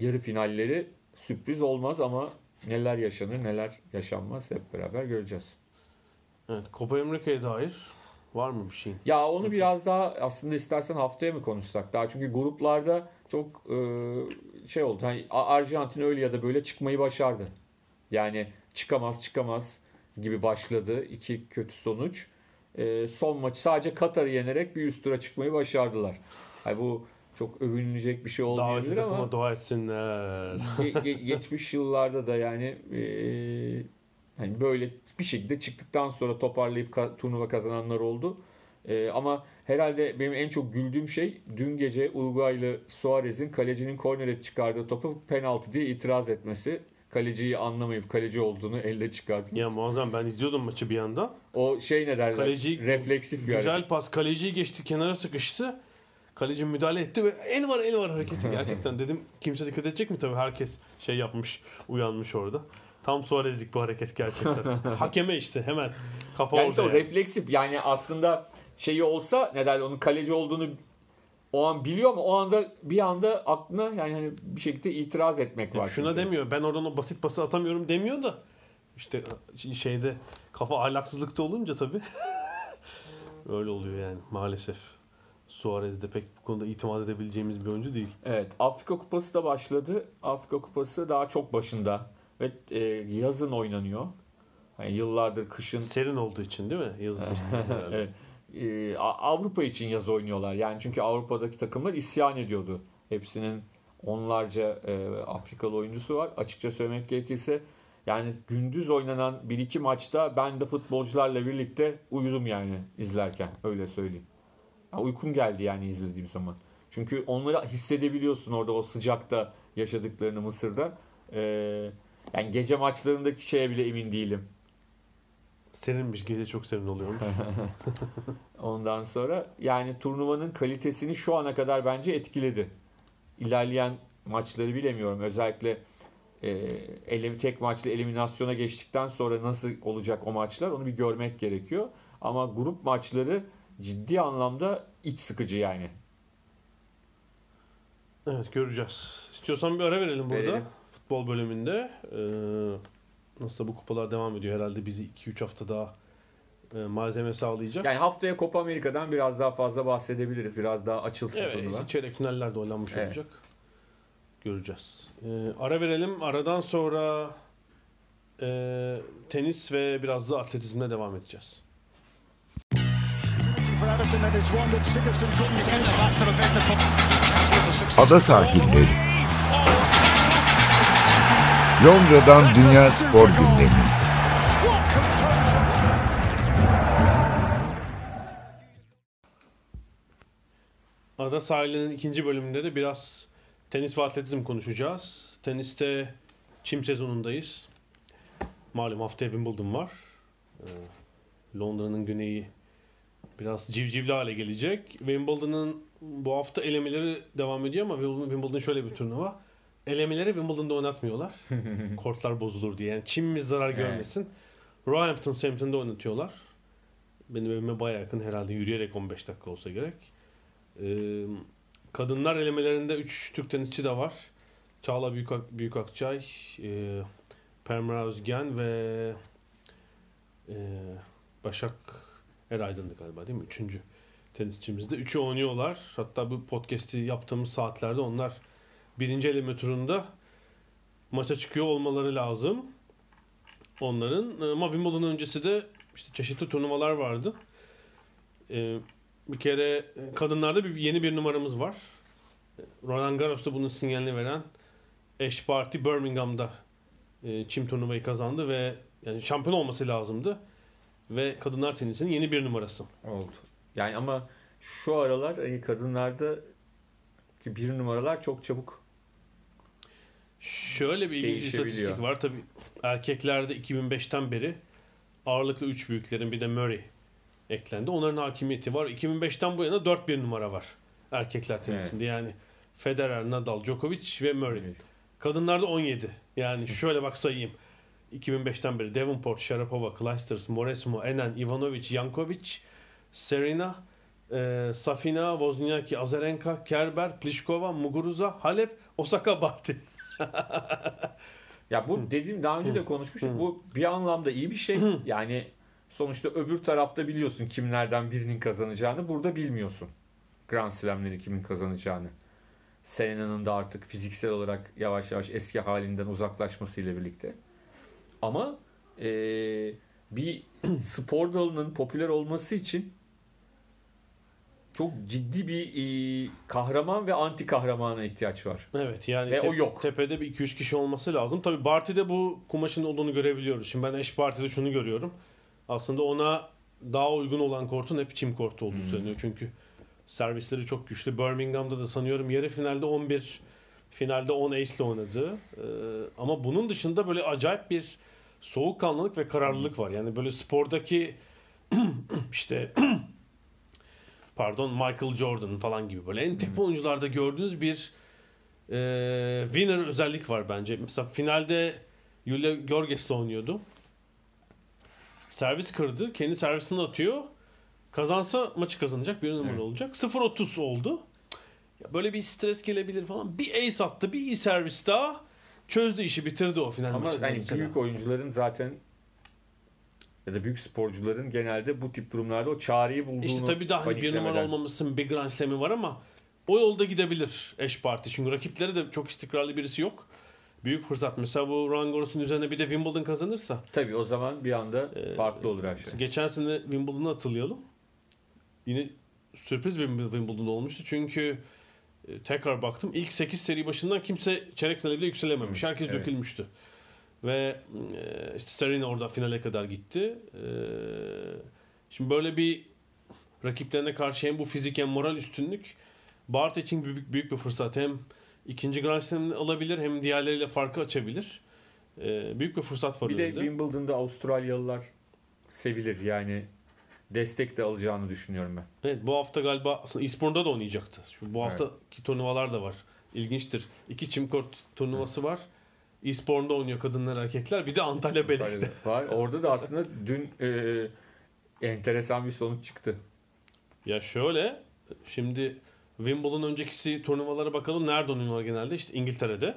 Yarı finalleri sürpriz olmaz ama neler yaşanır neler yaşanmaz hep beraber göreceğiz.
Evet, Copa Amerika'ya dair var mı bir şeyin?
Ya onu biraz daha aslında istersen haftaya mı konuşsak daha çünkü gruplarda çok e, şey oldu. Hani Arjantin öyle ya da böyle çıkmayı başardı. Yani çıkamaz çıkamaz gibi başladı iki kötü sonuç. E, son maçı sadece Katar'ı yenerek bir üst tura çıkmayı başardılar. Yani bu çok övünülecek bir şey olmayabilir ama
takıma dua etsinler.
ge- ge- geçmiş yıllarda da yani e, hani böyle bir şekilde çıktıktan sonra toparlayıp ka- turnuva kazananlar oldu. E, ama herhalde benim en çok güldüğüm şey dün gece Uruguaylı Suarez'in kalecinin kornere çıkardığı topu penaltı diye itiraz etmesi. Kaleciyi anlamayıp kaleci olduğunu elle çıkardı.
ya muazzam ben izliyordum maçı bir anda.
O şey ne derler?
Kaleci
Refleksif bir
Güzel
hareket.
pas. Kaleciyi geçti, kenara sıkıştı. Kaleci müdahale etti ve el var el var hareketi gerçekten. Dedim kimse dikkat edecek mi? Tabii herkes şey yapmış, uyanmış orada. Tam Suarez'lik bu hareket gerçekten. Hakeme işte hemen kafa
Yani
orada. yani.
refleksif yani aslında şeyi olsa ne derler onun kaleci olduğunu o an biliyor ama o anda bir anda aklına yani hani bir şekilde itiraz etmek var.
Şuna
çünkü.
demiyor. Ben oradan o basit pası atamıyorum demiyor da işte şeyde kafa ahlaksızlıkta olunca tabii öyle oluyor yani maalesef. Suarez de pek bu konuda itimat edebileceğimiz bir oyuncu değil.
Evet Afrika Kupası da başladı. Afrika Kupası daha çok başında ve e, yazın oynanıyor. Yani yıllardır kışın
Serin olduğu için değil mi? Yazı
evet. E, A- Avrupa için yaz oynuyorlar. Yani çünkü Avrupa'daki takımlar isyan ediyordu. Hepsinin onlarca e, Afrikalı oyuncusu var. Açıkça söylemek gerekirse yani gündüz oynanan bir iki maçta ben de futbolcularla birlikte uyudum yani izlerken öyle söyleyeyim. Ya uykum geldi yani izlediğim zaman. Çünkü onları hissedebiliyorsun orada o sıcakta yaşadıklarını Mısır'da. E, yani gece maçlarındaki şeye bile emin değilim.
Serinmiş. Gece çok serin oluyor.
Ondan sonra yani turnuvanın kalitesini şu ana kadar bence etkiledi. İlerleyen maçları bilemiyorum. Özellikle e, elim tek maçlı eliminasyona geçtikten sonra nasıl olacak o maçlar onu bir görmek gerekiyor. Ama grup maçları ciddi anlamda iç sıkıcı yani.
Evet göreceğiz. İstiyorsan bir ara verelim burada.
Verelim.
Futbol bölümünde. Ee, nasıl bu kupalar devam ediyor. Herhalde bizi 2-3 hafta daha e, malzeme sağlayacak.
Yani haftaya Copa Amerika'dan biraz daha fazla bahsedebiliriz. Biraz daha açılsın
evet,
turnuva.
işte çeyrek finaller de oynanmış
Evet.
olacak. Göreceğiz. Ee, ara verelim. Aradan sonra e, tenis ve biraz da atletizmle devam edeceğiz.
Ada sahilleri. Londra'dan Dünya Spor Gündemi.
Ada sahilinin ikinci bölümünde de biraz tenis ve atletizm konuşacağız. Teniste çim sezonundayız. Malum haftaya Wimbledon var. Ee, Londra'nın güneyi biraz civcivli hale gelecek. Wimbledon'ın bu hafta elemeleri devam ediyor ama Wimbledon şöyle bir turnuva. Elemeleri Wimbledon'da oynatmıyorlar. Kortlar bozulur diye. Yani çimimiz zarar
Evet.
görmesin. Roehampton Southampton'da oynatıyorlar. Benim evime baya yakın herhalde yürüyerek 15 dakika olsa gerek. Ee, kadınlar elemelerinde 3 Türk tenisçi de var. Çağla Büyük, Büyük Akçay, e, Permira Özgen ve e, Başak Eraydın'dı galiba değil mi? Üçüncü tenisçimiz de. Üçü oynuyorlar. Hatta bu podcast'i yaptığımız saatlerde onlar birinci eleme turunda maça çıkıyor olmaları lazım. Onların. Ama Wimbledon öncesi de işte çeşitli turnuvalar vardı. Ee, bir kere e, kadınlarda bir yeni bir numaramız var. Roland Garros'ta bunun sinyalini veren Ash Barty Birmingham'da e, çim turnuvayı kazandı ve yani şampiyon olması lazımdı. Ve kadınlar tenisinin yeni bir numarası.
Oldu. Yani ama şu aralar e, kadınlarda ki bir numaralar çok çabuk
Şöyle bir ilginç istatistik var. Tabii erkeklerde 2005'ten beri ağırlıklı 3 büyüklerin bir de Murray eklendi. Onların hakimiyeti var. 2005'ten bu yana 4 bir numara var erkekler tenisinde. Yani Federer, Nadal, Djokovic ve Murray.
Evet.
Kadınlarda 17. Yani şöyle bak sayayım. 2005'ten beri Devonport, Sharapova, Clijsters, Moresmo, Enen, Ivanovic, Jankovic, Serena, e, Safina, Wozniacki, Azarenka, Kerber, Pliskova, Muguruza, Halep, Osaka, Bahti.
Ya bu dediğim daha önce de konuşmuştuk. Bu bir anlamda iyi bir şey. Yani sonuçta öbür tarafta biliyorsun kimlerden birinin kazanacağını. Burada bilmiyorsun. Grand Slam'leri kimin kazanacağını. Serena'nın da artık fiziksel olarak yavaş yavaş eski halinden uzaklaşmasıyla birlikte. Ama eee, bir spor dalının popüler olması için çok ciddi bir eee, kahraman ve anti kahramana ihtiyaç var.
Evet yani
Ve
te-
o yok.
tepede bir 2-3 kişi olması lazım. Tabii Barty'de bu kumaşın olduğunu görebiliyoruz. Şimdi ben eş Barty'de şunu görüyorum. Aslında ona daha uygun olan kortun hep çim kortu olduğu
Hmm.
söyleniyor. Çünkü servisleri çok güçlü. Birmingham'da da sanıyorum yarı finalde 11 finalde 10 ace ile oynadı. Ee, ama bunun dışında böyle acayip bir soğukkanlılık ve kararlılık var. Yani böyle spordaki işte pardon Michael Jordan falan gibi böyle en tepe oyuncularda gördüğünüz bir e, winner özellik var bence. Mesela finalde Yulia Georges'le oynuyordu. Servis kırdı. Kendi servisini atıyor. Kazansa maçı kazanacak. Bir numara
Evet.
olacak. 0-30 oldu. Ya böyle bir stres gelebilir falan. Bir ace attı. Bir iyi servis daha. Çözdü işi. Bitirdi o final
Ama
maçını. mesela.
büyük oyuncuların zaten ya da büyük sporcuların genelde bu tip durumlarda o çareyi bulduğunu
İşte tabii daha hani bir numara olmamışsın bir Grand Slam'i var ama o yolda gidebilir eş parti. Çünkü rakipleri de çok istikrarlı birisi yok. Büyük fırsat. Mesela bu Roland Garros'un üzerine bir de Wimbledon kazanırsa.
Tabii o zaman bir anda
Ee,
farklı olur her şey.
Geçen sene Wimbledon'u hatırlayalım. Yine sürpriz bir Wimbledon olmuştu. Çünkü e, tekrar baktım. ilk 8 seri başından kimse çeyrek finale bile yükselememiş. Herkes
Evet.
dökülmüştü. Ve e, işte Serena orada finale kadar gitti. E, şimdi böyle bir rakiplerine karşı hem bu fizik hem moral üstünlük Bart için büyük, büyük bir fırsat. Hem ikinci Grand Slam'ını alabilir hem diğerleriyle farkı açabilir. E, büyük bir fırsat var
Bir de
önünde.
Wimbledon'da Avustralyalılar sevilir yani destek de alacağını düşünüyorum ben.
Evet bu hafta galiba aslında İspor'da da oynayacaktı. Şu bu haftaki turnuvalar da var. İlginçtir. İki çimkort turnuvası var. İspor'da oynuyor kadınlar erkekler. Bir de Antalya Belek'te.
var. Orada da aslında dün e, enteresan bir sonuç çıktı.
Ya şöyle şimdi Wimbledon öncekisi turnuvalara bakalım. Nerede oynuyorlar genelde? İşte İngiltere'de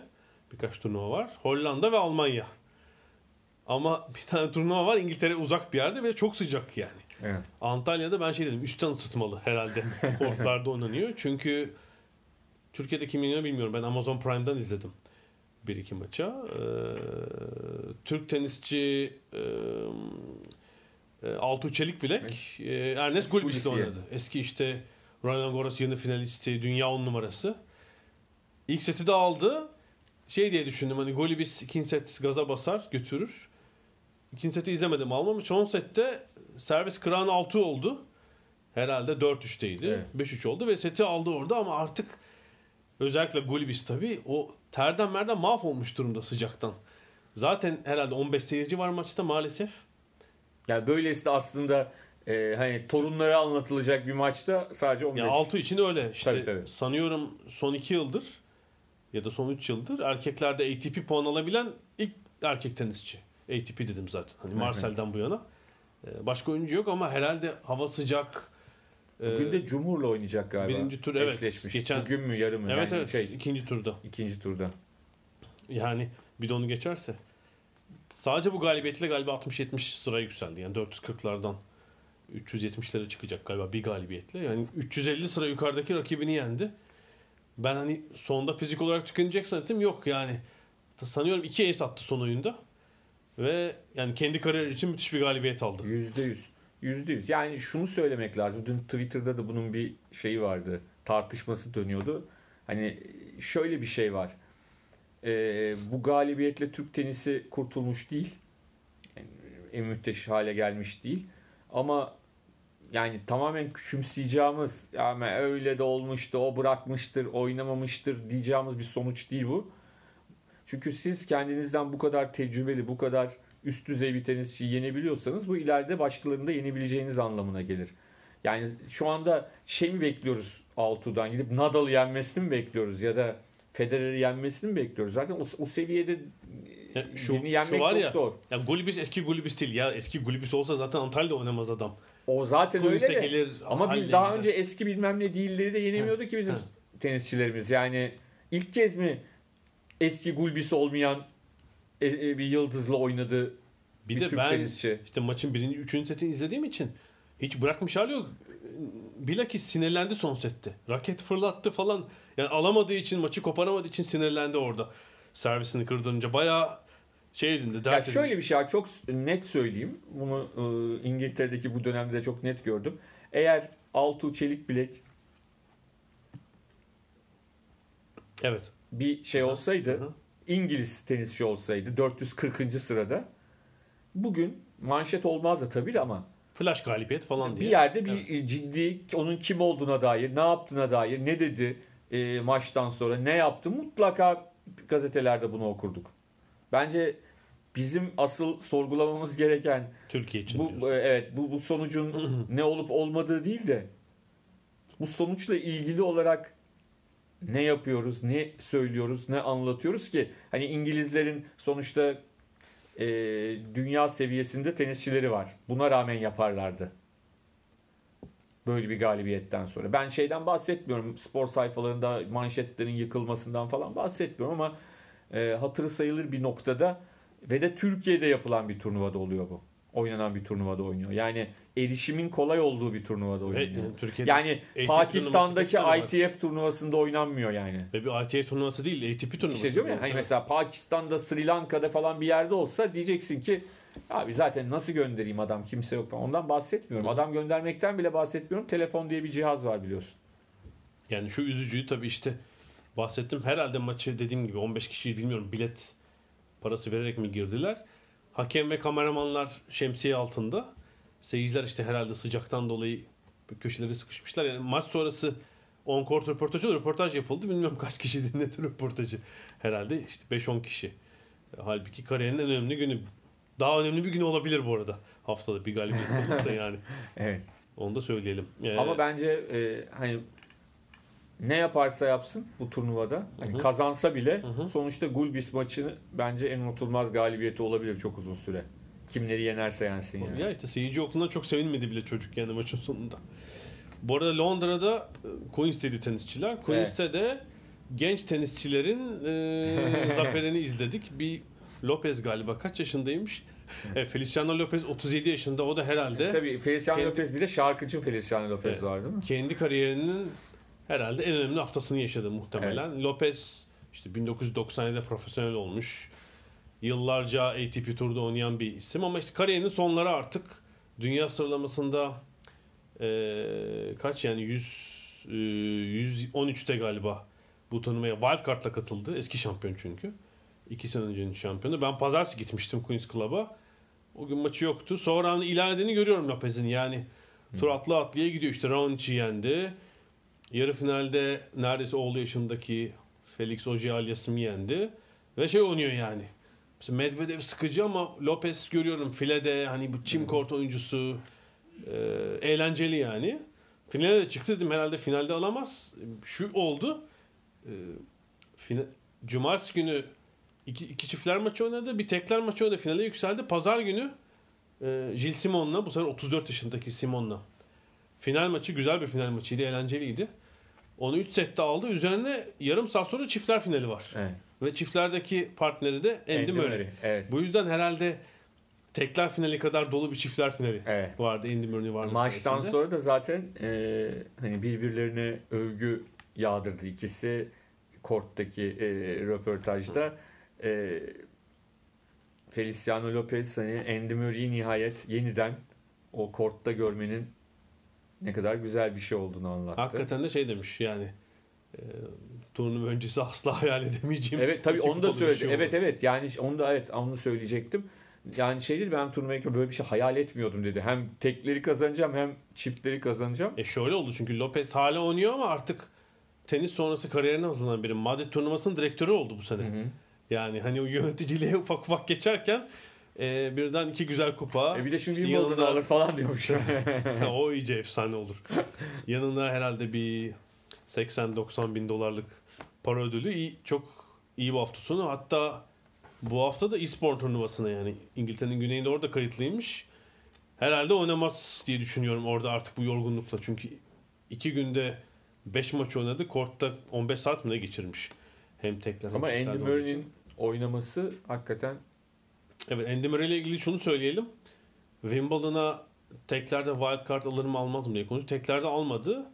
birkaç turnuva var. Hollanda ve Almanya. Ama bir tane turnuva var İngiltere uzak bir yerde ve çok sıcak yani.
Evet.
Antalya'da ben şey dedim üstten ısıtmalı herhalde kortlarda oynanıyor. Çünkü Türkiye'de kim oynuyor bilmiyorum. Ben Amazon Prime'dan izledim bir iki maça. Ee, Türk tenisçi e, e, Altuğ Çelik Bilek e, Ernest Gulbis'le oynadı. Eski işte Roland Garros yeni finalisti, dünya on numarası. İlk seti de aldı. Şey diye düşündüm hani Golibis ikinci set gaza basar götürür. İkinci seti izlemedim almam. Son sette servis kırağın 6 oldu. Herhalde 4-3'teydi.
Evet.
5-3 oldu ve seti aldı orada ama artık özellikle Gulbis tabii o terden merden mahvolmuş durumda sıcaktan. Zaten herhalde 15 seyirci var maçta maalesef.
Yani böylesi de aslında e, hani torunlara anlatılacak bir maçta sadece 15.
Ya 6 için öyle. İşte
Tabii, tabii.
sanıyorum son 2 yıldır ya da son 3 yıldır erkeklerde ATP puan alabilen ilk erkek tenisçi. ATP dedim zaten. Hani. Marcel'den bu yana. Ee, Başka oyuncu yok ama herhalde hava sıcak.
Bugün
Ee,
de Cumhur'la oynayacak galiba.
birinci tur, evet.
Eşleşmiş.
Geçen-
Bugün mü yarın mı?
evet
yani
evet
şey
ikinci turda.
ikinci turda.
Yani bir de onu geçerse. Sadece bu galibiyetle galiba 60-70 sıra yükseldi. Yani 440'lardan 370'lere çıkacak galiba bir galibiyetle. Yani 350 sıra yukarıdaki rakibini yendi. Ben hani sonda fizik olarak tükenecek zannettim. Yok yani. Sanıyorum 2 ace attı son oyunda. Ve yani kendi kariyer için müthiş bir galibiyet aldı.
Yüzde yüz. Yüzde yüz. Yani şunu söylemek lazım. Dün Twitter'da da bunun bir şeyi vardı. Tartışması dönüyordu. Hani şöyle bir şey var. Ee, bu galibiyetle Türk tenisi kurtulmuş değil. Yani en müthiş hale gelmiş değil. Ama yani tamamen küçümseyeceğimiz yani öyle de olmuştu, o bırakmıştır, oynamamıştır diyeceğimiz bir sonuç değil bu. Çünkü siz kendinizden bu kadar tecrübeli, bu kadar üst düzey bir tenisçiyi yenebiliyorsanız bu ileride başkalarını da yenebileceğiniz anlamına gelir. Yani şu anda şey mi bekliyoruz Altuğ'dan gidip Nadal'ı yenmesini mi bekliyoruz ya da Federer'i yenmesini mi bekliyoruz? Zaten o, o seviyede
Ya şu,
birini yenmek
şu var
çok
ya,
zor.
Ya Gulbis eski Gulbis değil ya. Eski Gulbis olsa zaten Antalya'da oynamaz adam.
O zaten
Kulise
öyle de.
gelir,
Ama biz daha önce eski bilmem ne değilleri de yenemiyordu ki bizim tenisçilerimiz. Yani ilk kez mi eski Gulbis olmayan e, e, bir yıldızla oynadı
Bir,
bir,
de
Türk
ben
tenisçi?
işte maçın birinci, üçüncü setini izlediğim için hiç bırakmış hali yok. Bilakis sinirlendi son sette. Raket fırlattı falan. Yani alamadığı için, maçı koparamadığı için sinirlendi orada. Servisini kırdırınca bayağı şey edindi.
Ya
edindi.
şöyle bir şey çok net söyleyeyim. Bunu e, İngiltere'deki bu dönemde de çok net gördüm. Eğer Altuğ Çelik Bilek
Evet.
Bir şey olsaydı,
Hı hı.
İngiliz tenisçi olsaydı 440. sırada bugün manşet olmazdı tabii ama
Flash galibiyet falan
bir
diye.
yerde bir
Evet.
e, ciddi onun kim olduğuna dair, ne yaptığına dair, ne dedi e, maçtan sonra, ne yaptı mutlaka gazetelerde bunu okurduk. Bence bizim asıl sorgulamamız gereken
Türkiye için
bu
diyorsun.
e, evet bu bu sonucun ne olup olmadığı değil de bu sonuçla ilgili olarak ne yapıyoruz, ne söylüyoruz, ne anlatıyoruz ki hani İngilizlerin sonuçta e, dünya seviyesinde tenisçileri var. Buna rağmen yaparlardı. Böyle bir galibiyetten sonra. Ben şeyden bahsetmiyorum. Spor sayfalarında manşetlerin yıkılmasından falan bahsetmiyorum ama e, hatırı sayılır bir noktada ve de Türkiye'de yapılan bir turnuvada oluyor bu. Oynanan bir turnuvada oynuyor. Yani erişimin kolay olduğu bir turnuvada
Ve,
oynanıyor.
yani Türkiye'de
Yani
ATP
Pakistan'daki
turnuvası
ITF turnuvasında oynanmıyor yani.
Ve bir ITA turnuvası değil, ATP turnuvası.
İşte diyorum ya hani mesela Pakistan'da, Sri Lanka'da falan bir yerde olsa diyeceksin ki abi zaten nasıl göndereyim adam kimse yok. Ondan bahsetmiyorum. Adam göndermekten bile bahsetmiyorum. Telefon diye bir cihaz var biliyorsun.
Yani şu üzücüyü tabii işte bahsettim. Herhalde maçı dediğim gibi 15 kişiyi bilmiyorum bilet parası vererek mi girdiler. Hakem ve kameramanlar şemsiye altında. Seyirciler işte herhalde sıcaktan dolayı köşeleri sıkışmışlar. Yani maç sonrası on court röportajı röportaj yapıldı. Bilmiyorum kaç kişi dinledi röportajı. Herhalde işte 5-10 kişi. Halbuki kariyerin en önemli günü. Daha önemli bir gün olabilir bu arada. Haftada bir galibiyet olursa yani.
Evet.
Onu da söyleyelim. Ee,
Ama bence e, hani ne yaparsa yapsın bu turnuvada hani
Hı
kazansa bile
Hı hı.
sonuçta Gulbis maçını bence en unutulmaz galibiyeti olabilir çok uzun süre. Kimleri yenerse yensin yani.
Ya işte seyirci yokluğundan çok sevinmedi bile çocuk yani maçın sonunda. Bu arada Londra'da e, Queens'teydi tenisçiler. Queens'te de genç tenisçilerin e, zaferini izledik. Bir Lopez galiba kaç yaşındaymış? E, Feliciano Lopez 37 yaşında. O da herhalde
Tabii Feliciano
Kendi-
Lopez bir de şarkıcı Feliciano Lopez
Evet.
var değil mi?
kendi kariyerinin herhalde en önemli haftasını yaşadı muhtemelen. Lopez işte 1997'de profesyonel olmuş. Yıllarca ATP Tur'da oynayan bir isim ama işte kariyerinin sonları artık dünya sıralamasında eee, kaç yani 100 eee, 113'te galiba bu turnuvaya wildcard'la katıldı. Eski şampiyon çünkü. İki sene öncenin şampiyonu. Ben pazartesi gitmiştim Queen's Club'a. O gün maçı yoktu. Sonra hani ilan edeni görüyorum Lopez'in. Yani tur atlı atlıya gidiyor. İşte Raonic'i yendi. Yarı finalde neredeyse oğlu yaşındaki Felix Auger-Aliassime yendi. Ve şey oynuyor yani. Mesela Medvedev sıkıcı ama Lopez görüyorum filede hani bu çim kort oyuncusu e, eğlenceli yani. Finale de çıktı dedim herhalde finalde alamaz. Şu oldu. E, fina- Cumartesi günü iki, iki çiftler maçı oynadı. Bir tekler maçı oynadı. Finale yükseldi. Pazar günü e, Gilles Simon'la bu sefer 34 yaşındaki Simon'la Final maçı güzel bir final maçıydı. Eğlenceliydi. Onu 3 sette aldı. Üzerine yarım saat sonra çiftler finali var.
Evet.
Ve çiftlerdeki partneri de Andy,
Andy
Murray.
Murray, Evet.
Bu yüzden herhalde tekler finali kadar dolu bir çiftler finali
Evet.
vardı Andy Murray vardı.
Maçtan sonra da zaten e, hani birbirlerine övgü yağdırdı ikisi korttaki e, röportajda. E, Feliciano Lopez hani Andy Murray'i nihayet yeniden o kortta görmenin ne kadar güzel bir şey olduğunu anlattı.
Hakikaten de şey demiş yani e, turnuva öncesi asla hayal edemeyeceğim.
Evet tabii onu da
kupalı bir
söyledi.
oldu.
evet evet yani onu da evet onu söyleyecektim. Yani şey dedi ben turnuvaya böyle bir şey hayal etmiyordum dedi. Hem tekleri kazanacağım hem çiftleri kazanacağım.
E şöyle oldu çünkü Lopez hala oynuyor ama artık tenis sonrası kariyerine hazırlanan biri. Madrid turnuvasının direktörü oldu bu sene.
Hı hı.
Yani hani o yöneticiliğe ufak ufak geçerken e, birden iki güzel kupa.
E bir de şimdi
İşte
Wimbledon'u
yanında-
alır falan diyormuş.
o iyice efsane olur. Yanına herhalde bir 80-90 bin dolarlık para ödülü iyi, çok iyi bir hafta sonu. Hatta bu hafta da e-spor turnuvasına yani İngiltere'nin güneyinde orada kayıtlıymış. Herhalde oynamaz diye düşünüyorum orada artık bu yorgunlukla. Çünkü iki günde 5 maç oynadı. Kortta 15 saat mi ne geçirmiş. Hem tekler hem
Ama Andy. Murray'nin oynaması hakikaten
Evet Andy Murray ile ilgili şunu söyleyelim. Wimbledon'a teklerde wild card alır mı almaz mı diye konuştuk. Teklerde almadı.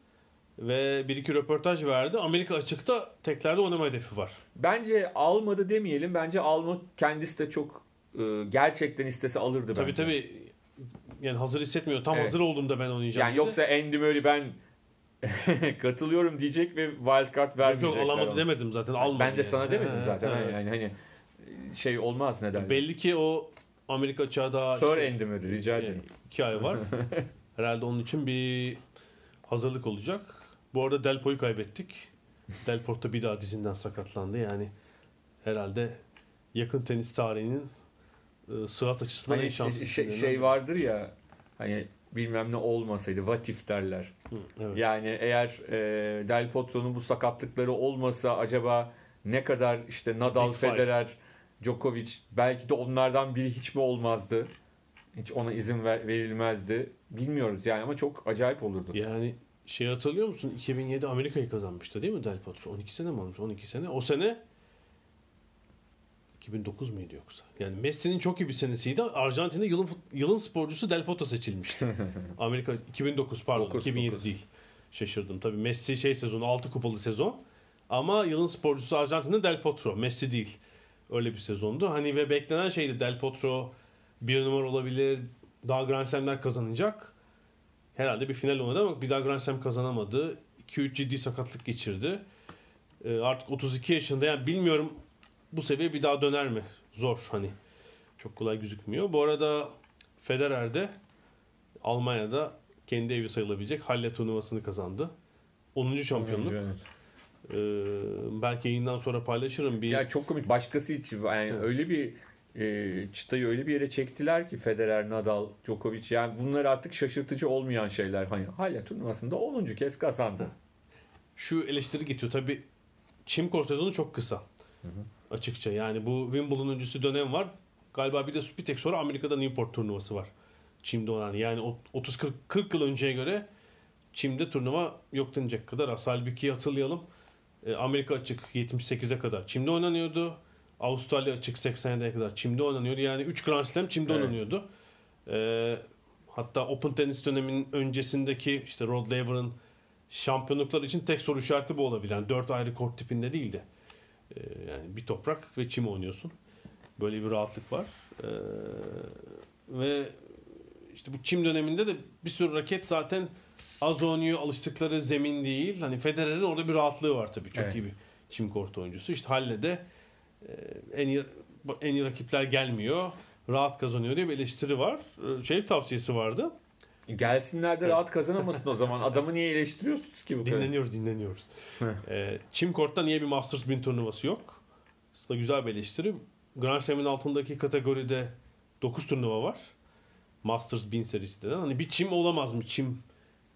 Ve bir iki röportaj verdi. Amerika açıkta teklerde oynama hedefi var.
bence almadı demeyelim. Bence alma kendisi de çok e, gerçekten istese alırdı
Tabii
bence.
tabii yani hazır hissetmiyor. Tam
Evet.
hazır olduğumda ben oynayacağım.
Yani
dedi.
yoksa Andy Murray ben katılıyorum diyecek ve wild card vermeyecekler.
yok alamadı
ona.
demedim zaten almadı.
Ben de
yani.
sana demedim
He,
zaten.
he.
Yani hani şey olmaz ne derler.
Belli ki o Amerika açığa daha
Sir
işte
Andy Murray rica
yani
ederim.
iki ay var. Herhalde onun için bir hazırlık olacak. Bu arada Delpo'yu kaybettik. Del Porto bir daha dizinden sakatlandı. Yani herhalde yakın tenis tarihinin e, sıhhat açısından en
Hani
şanslı
şey, şey, şey vardır ya hani bilmem ne olmasaydı what if derler.
Hı, evet.
Yani eğer e, Del Potro'nun bu sakatlıkları olmasa acaba ne kadar işte Nadal,
Big five.
Federer, Djokovic belki de onlardan biri hiç mi olmazdı? Hiç ona izin ver, verilmezdi. Bilmiyoruz yani ama çok acayip olurdu.
Yani şey hatırlıyor musun? 2007 Amerika'yı kazanmıştı değil mi Del Potro? 12 sene mi olmuş? 12 sene. O sene 2009 muydu yoksa? Yani Messi'nin çok iyi bir senesiydi. Arjantin'de yılın yılın sporcusu Del Potro seçilmişti. Amerika 2009 pardon
Dokuz,
2007
dokuz.
değil. Şaşırdım. Tabii Messi şey sezonu 6 kupalı sezon. Ama yılın sporcusu Arjantin'de Del Potro. Messi değil. Öyle bir sezondu. Hani ve beklenen şeydi Del Potro bir numara olabilir. Daha Grand Slam'ler kazanacak. Herhalde bir final oynadı ama bir daha Grand Slam kazanamadı. 2-3 ciddi sakatlık geçirdi. Ee, artık 32 yaşında. Yani bilmiyorum bu seviye bir daha döner mi? Zor hani. Çok kolay gözükmüyor. Bu arada Federer de Almanya'da kendi evi sayılabilecek Halle turnuvasını kazandı. 10. şampiyonluk.
Evet.
Ee, belki yayından sonra paylaşırım. Bir
Ya çok komik. Başkası için yani öyle bir e, çıtayı öyle bir yere çektiler ki Federer, Nadal, Djokovic yani bunlar artık şaşırtıcı olmayan şeyler. Hani hala turnuvasında 10. kez kazandı.
şu eleştiri getiriyor. Tabii çim kort sezonu çok kısa. Açıkça. Yani bu Wimbledon öncesi dönem var. Galiba bir de bir tek sonra Amerika'da Newport turnuvası var. Çim'de olan. Yani o- 30-40 40 yıl önceye göre Çim'de turnuva yok denecek kadar az. Halbuki hatırlayalım. e, Amerika açık 78'e kadar Çim'de oynanıyordu. Avustralya açık 87'ye kadar Çim'de oynanıyordu. Yani 3 Grand Slam Çim'de
Evet.
oynanıyordu. E, hatta Open tenis döneminin öncesindeki işte Rod Laver'ın şampiyonluklar için tek soru işareti bu olabilir. Yani 4 ayrı kort tipinde değildi. E, yani bir toprak ve çim oynuyorsun. Böyle bir rahatlık var. E, ve işte bu çim döneminde de bir sürü raket zaten az oynuyor alıştıkları zemin değil. Hani Federer'in orada bir rahatlığı var tabii. Çok
Evet.
iyi bir çim kortu oyuncusu. İşte Halle'de en iyi en iyi rakipler gelmiyor. Rahat kazanıyor diye bir eleştiri var. E, Şey tavsiyesi vardı.
Gelsinler de rahat kazanamasın o zaman. Adamı niye eleştiriyorsunuz ki bu kadar?
Dinleniyoruz, dinleniyoruz. e, çim kortta niye bir Masters 1000 turnuvası yok? Aslında güzel bir eleştiri. Grand Slam'in altındaki kategoride 9 turnuva var. Masters 1000 serisinden. Hani bir çim olamaz mı? Çim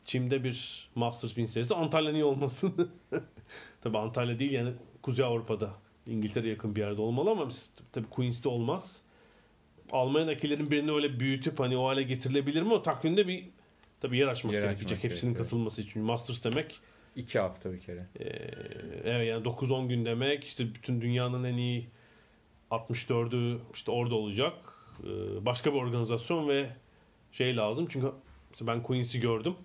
Çim'de bir Masters 1000 serisi. Antalya niye olmasın? Tabii Antalya değil yani Kuzey Avrupa'da. İngiltere yakın bir yerde olmalı ama tabii Queens'te olmaz. Almanya'dakilerin birini öyle büyütüp hani o hale getirilebilir mi? O takvimde bir tabii yer açmak
Yer
gerekecek.
açmak
Hepsinin
gerekiyor.
katılması için. Masters demek
İki hafta bir kere.
ee, evet yani 9-10 gün demek işte bütün dünyanın en iyi 64'ü işte orada olacak. Ee, başka bir organizasyon ve şey lazım çünkü işte ben Queens'i gördüm.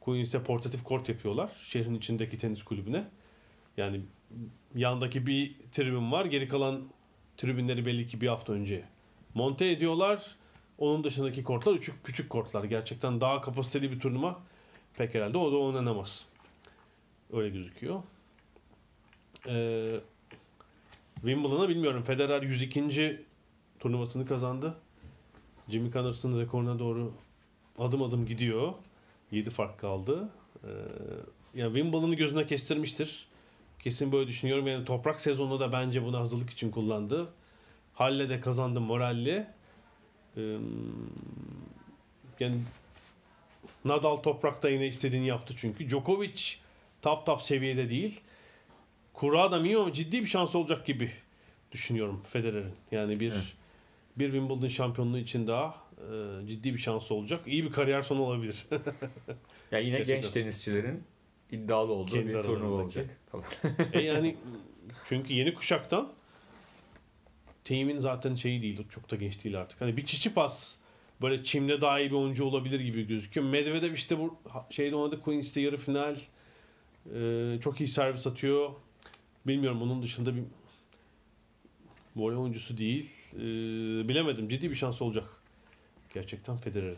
Queens'te portatif kort yapıyorlar şehrin içindeki tenis kulübüne. Yani yandaki bir tribün var. Geri kalan tribünleri belli ki bir hafta önce monte ediyorlar. Onun dışındaki kortlar küçük küçük kortlar. Gerçekten daha kapasiteli bir turnuva pek herhalde o da oynanamaz. Öyle gözüküyor. Ee, Wimbledon'a bilmiyorum. Federer 102. turnuvasını kazandı. Jimmy Connors'ın rekoruna doğru adım adım gidiyor. 7 fark kaldı. Ee, yani Wimbledon'ı gözüne kestirmiştir. Kesin böyle düşünüyorum. Yani toprak sezonu da bence bunu hazırlık için kullandı. Halle de kazandı moralli. Ee, yani Nadal toprakta yine istediğini yaptı çünkü. Djokovic top top seviyede değil. kura da ama ciddi bir şans olacak gibi düşünüyorum Federer'in. Yani bir
Evet.
bir Wimbledon şampiyonluğu için daha e, ciddi bir şans olacak. İyi bir kariyer sonu olabilir.
Ya yine
Gerçekten.
genç tenisçilerin iddialı olduğu
Kendi
bir turnuva olacak. Falan.
e yani çünkü yeni kuşaktan team'in zaten şeyi değil, çok da genç değil artık. Hani bir Çiçipas böyle çimde daha iyi bir oyuncu olabilir gibi gözüküyor. Medvedev işte bu şeyde oynadı Queens'te yarı final. Ee, çok iyi servis atıyor. Bilmiyorum onun dışında bir voley oyuncusu değil. Ee, bilemedim. Ciddi bir şans olacak. Gerçekten Federer'in.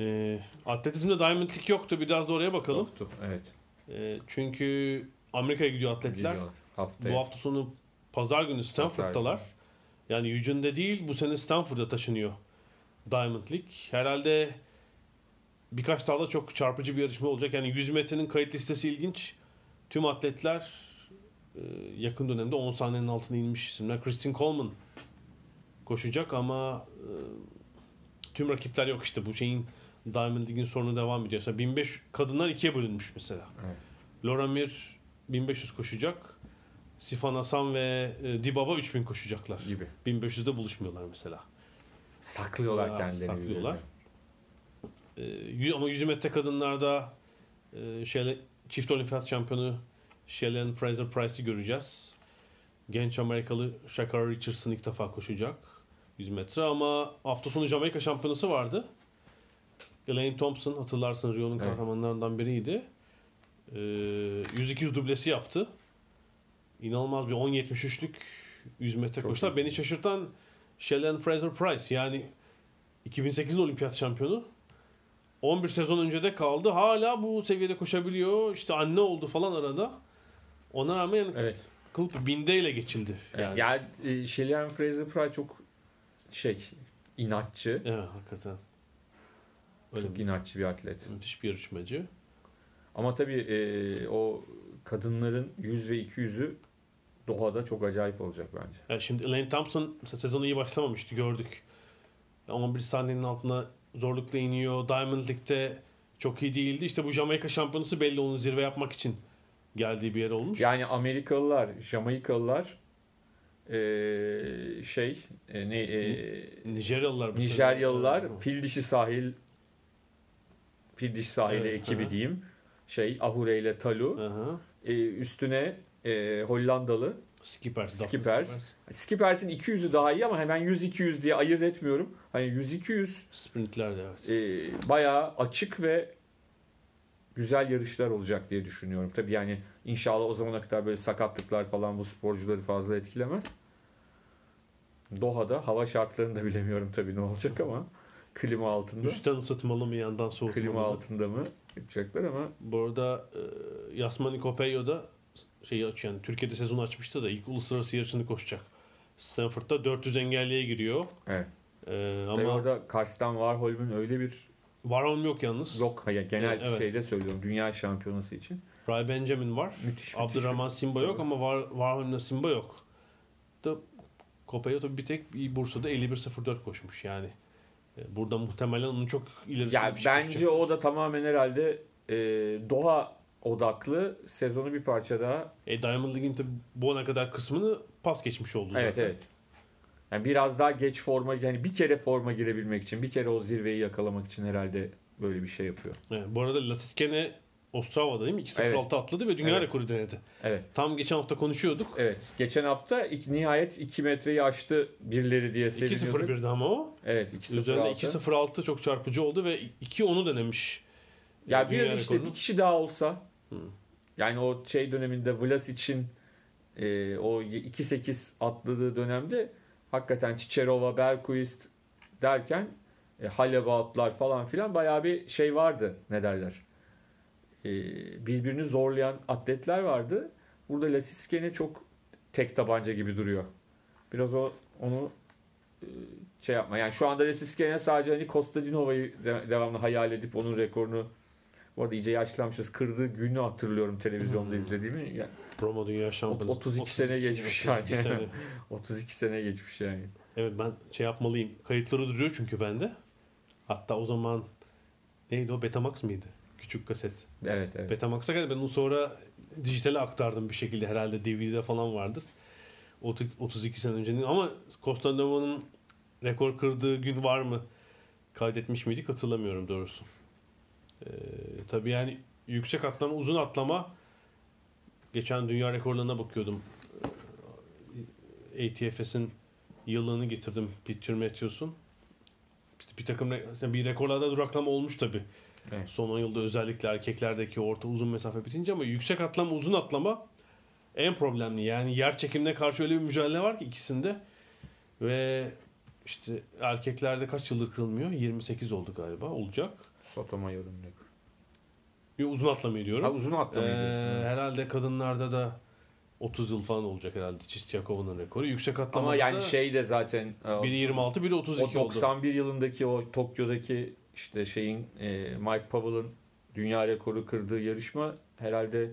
Ee, atletizmde Diamond League yoktu. Biraz da oraya bakalım.
Yoktu, Evet.
Ee, çünkü Amerika'ya gidiyor atletler.
Haftaya.
Bu hafta sonu pazar günü Stanford'dalar. Yani Eugene'de değil bu sene Stanford'a taşınıyor Diamond League. Herhalde birkaç daha da çok çarpıcı bir yarışma olacak. Yani 100 metrenin kayıt listesi ilginç. Tüm atletler e, yakın dönemde 10 saniyenin altına inmiş isimler. Kristin Coleman koşacak ama e, tüm rakipler yok işte bu şeyin Diamond League'in sorunu devam ediyor. Mesela 1500 kadınlar ikiye bölünmüş mesela.
Evet.
Laura Mir 1500 koşacak. Sifan Hasan ve e, Dibaba 3000 koşacaklar.
Gibi.
1500'de buluşmuyorlar mesela.
Saklıyorlar
Bayağı
kendilerini.
saklıyorlar. E, yü- ama 100 metre kadınlarda e, Shelley, çift olimpiyat şampiyonu Shelley Fraser Price'ı göreceğiz. Genç Amerikalı Shakara Richardson ilk defa koşacak 100 metre ama hafta sonu Jamaika şampiyonası vardı. Elaine Thompson hatırlarsın Rio'nun
Evet.
kahramanlarından biriydi. Ee, 100-200 dublesi yaptı. İnanılmaz bir 10.73'lük 100 metre koşular. Beni şaşırtan Shelley Fraser Price yani 2008'in olimpiyat şampiyonu. 11 sezon önce de kaldı. Hala bu seviyede koşabiliyor. İşte anne oldu falan arada. Ona rağmen yani
Evet.
kılıp bindeyle geçildi.
Yani,
Yani.
yani e, Shelley Fraser Price çok şey inatçı.
Evet hakikaten. Öyle
Çok
bir
inatçı bir atlet.
müthiş bir yarışmacı.
Ama tabii e, o kadınların 100 ve 200'ü Doha'da çok acayip olacak bence.
Yani şimdi Elaine Thompson sezonu iyi başlamamıştı gördük. 11 saniyenin altına zorlukla iniyor. Diamond League'de çok iyi değildi. İşte bu Jamaika şampiyonası belli onu zirve yapmak için geldiği bir yer olmuş.
Yani Amerikalılar, Jamaikalılar e, şey e, ne e,
Nijeryalılar. sene-
Nijeryalılar fil dişi sahil fil dişi sahili
Evet,
ekibi
aha.
diyeyim. Şey Ahure ile Talu. E, üstüne e, Hollandalı
Skippers.
Skippers. Skippers'in 200'ü daha iyi ama hemen 100-200 diye ayırt etmiyorum. Hani 100-200
Sprintler de evet.
e, bayağı açık ve güzel yarışlar olacak diye düşünüyorum. Tabii yani inşallah o zamana kadar böyle sakatlıklar falan bu sporcuları fazla etkilemez. Doha'da hava şartlarını da bilemiyorum tabii ne olacak ama klima altında.
Üstten ısıtmalı mı yandan soğutmalı
Klima
mı?
altında mı yapacaklar ama
Bu arada e, Yasmani Kopeyo da şeyi açıyor. Yani Türkiye'de sezonu açmıştı da ilk uluslararası yarışını koşacak. Stanford'da 400 engelliye giriyor.
evet.
E,
Tabii
ama
orada Karsten Warholm'un öyle bir
Varholm yok yalnız.
yok hayır genel
Evet.
şeyde söylüyorum dünya şampiyonası için.
Ray Benjamin var.
Müthiş müthiş.
Abdurrahman
bir-
Simba yok ama Var, Warholm'la Simba yok. Da tabii bir tek Bursa'da 51.04 koşmuş yani. E, Burada muhtemelen onun çok ilerisi
Ya bence o da tamamen herhalde e, Doha odaklı sezonu bir parça daha.
E, Diamond League'in bu ana kadar kısmını pas geçmiş oldu
Evet
zaten.
evet. Yani biraz daha geç forma yani bir kere forma girebilmek için, bir kere o zirveyi yakalamak için herhalde böyle bir şey yapıyor.
Evet, bu arada Latiskene Ostrava'da değil mi? 2.06
Evet.
atladı ve dünya
Evet.
rekoru denedi.
Evet.
Tam geçen hafta konuşuyorduk.
Evet. Geçen hafta iki, nihayet 2 metreyi aştı birileri diye seviniyorduk.
2.01'di ama o.
Evet
Üzerinde
2.06.
2.06 çok çarpıcı oldu ve 2.10'u denemiş.
Ya
Dünya
biraz işte
rekorunu.
bir kişi daha olsa yani o şey döneminde Vlasic'in e, o 2.8 atladığı dönemde hakikaten Çiçerova, Berkuist derken e, Halebautlar falan filan bayağı bir şey vardı ne derler. E, birbirini zorlayan atletler vardı. Burada Lasiskene çok tek tabanca gibi duruyor. Biraz o onu e, şey yapma. Yani şu anda Lasiskene sadece hani Kostadinova'yı de- devamlı hayal edip onun rekorunu bu arada iyice yaşlanmışız. Kırdığı günü hatırlıyorum televizyonda izlediğimi. Yani
Roma Dünya Şampiyonası.
32 sene geçmiş
32
yani.
sene.
32 sene geçmiş yani.
Evet ben şey yapmalıyım. Kayıtları duruyor çünkü bende. Hatta o zaman neydi o? Betamax mıydı? Küçük kaset.
Evet evet.
Betamax'a kadar ben onu sonra dijitale aktardım bir şekilde herhalde DVD'de falan vardır. 30 32 sene öncenin ama Kostanova'nın rekor kırdığı gün var mı? Kaydetmiş miydik hatırlamıyorum doğrusu. Ee, tabii yani yüksek atlama, uzun atlama geçen dünya rekorlarına bakıyordum. Ee, ATFS'in yıllığını getirdim Peter Matthews'un. İşte bir takım bir rekorlarda duraklama olmuş tabii.
Evet.
Son 10 yılda özellikle erkeklerdeki orta uzun mesafe bitince ama yüksek atlama uzun atlama en problemli. Yani yer çekimine karşı öyle bir mücadele var ki ikisinde. Ve işte erkeklerde kaç yıldır kırılmıyor? 28 oldu galiba. Olacak.
Sotomayor'un rekoru.
Bir uzun atlamayı diyorum.
Ha, uzun atlamayı
Ee,
diyorsun,
herhalde kadınlarda da 30 yıl falan olacak herhalde Çistiakova'nın rekoru. Yüksek atlamada
Ama yani şey de zaten e,
biri 26, biri
o
32 oldu.
91 yılındaki o Tokyo'daki işte şeyin e, Mike Powell'ın dünya rekoru kırdığı yarışma herhalde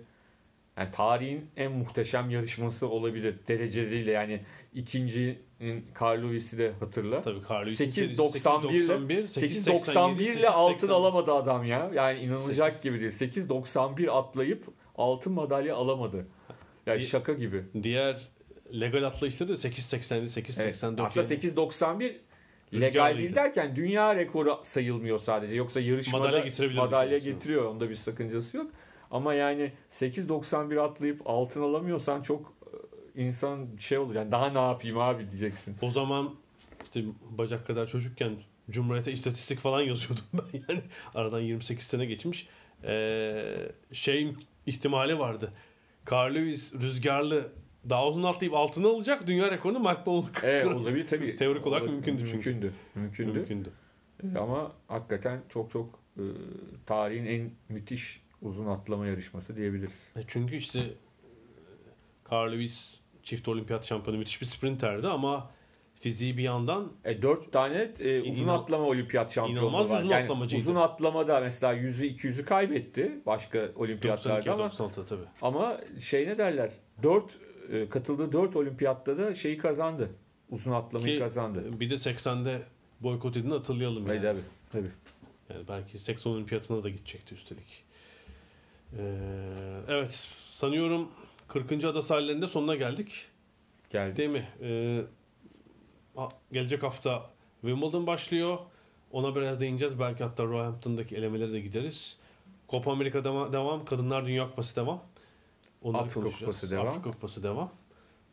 yani tarihin en muhteşem yarışması olabilir dereceleriyle yani ikincinin Carl Lewis'i de hatırla.
Tabii Carl Lewis'in
891 ile
891,
891 ile altın
880.
alamadı adam ya. Yani inanılacak gibi değil. 891 atlayıp altın madalya alamadı. Yani şaka gibi.
Diğer legal atlayışları da 880'di,
Evet.
884.
Aslında
yani.
891 legal değil derken dünya rekoru sayılmıyor sadece. Yoksa yarışmada
Madalya
madalya, getiriyor. Onda bir sakıncası yok. Ama yani 891 atlayıp altın alamıyorsan çok e, insan şey olur. Yani daha ne yapayım abi diyeceksin.
O zaman işte bacak kadar çocukken Cumhuriyet'e istatistik falan yazıyordum ben. Yani aradan 28 sene geçmiş. Ee, şey ihtimali vardı. Carl Lewis rüzgarlı daha uzun atlayıp altını alacak. Dünya rekorunu Mark Bowles
Evet olabilir tabii.
Teorik olarak
Olabilir.
mümkündü çünkü.
Mümkündü. Mümkündü.
Mümkündü.
E, Ama hakikaten çok çok e, tarihin en müthiş uzun atlama yarışması diyebiliriz.
E Çünkü işte e, Carl Lewis çift olimpiyat şampiyonu müthiş bir sprinterdi ama fiziği bir yandan
E, dört tane e, uzun
İnan-
atlama olimpiyat
bir
var.
uzun
Yani
atlamacıydı.
uzun atlamada mesela 100'ü 200'ü kaybetti başka olimpiyatlarda
92
ama
96 tabii.
ama şey ne derler? 4 katıldığı 4 olimpiyatta da şeyi kazandı. Uzun atlamayı
Ki
kazandı.
bir de 80'de boykot edildiğini hatırlayalım. Yani.
tabii. Tabii.
Yani belki 80 olimpiyatına da gidecekti üstelik. Ee, evet sanıyorum 40. ada sahillerinde sonuna geldik.
Geldi.
Değil mi? Ee, gelecek hafta Wimbledon başlıyor. Ona biraz değineceğiz. Belki hatta Roehampton'daki elemelere de gideriz. Copa Amerika devam, devam. Kadınlar Dünya Kupası devam. Onları
Afrika
konuşacağız.
Kupası devam.
Afrika Kupası devam.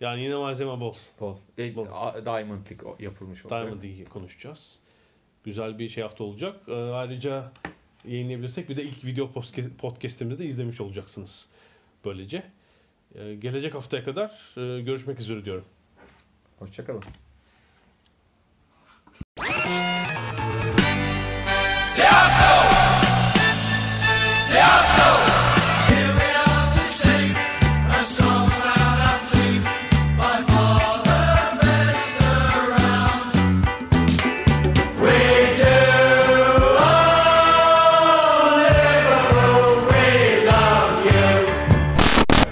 Yani yine malzeme bol.
Paul. E,
Bol.
Diamond League yapılmış olacak.
Diamond League'i konuşacağız. Güzel bir şey hafta olacak. Ee, ayrıca yayınlayabilirsek bir de ilk video podcast'imizi de izlemiş olacaksınız. Böylece. Ee, gelecek haftaya kadar e, görüşmek üzere diyorum.
Hoşçakalın.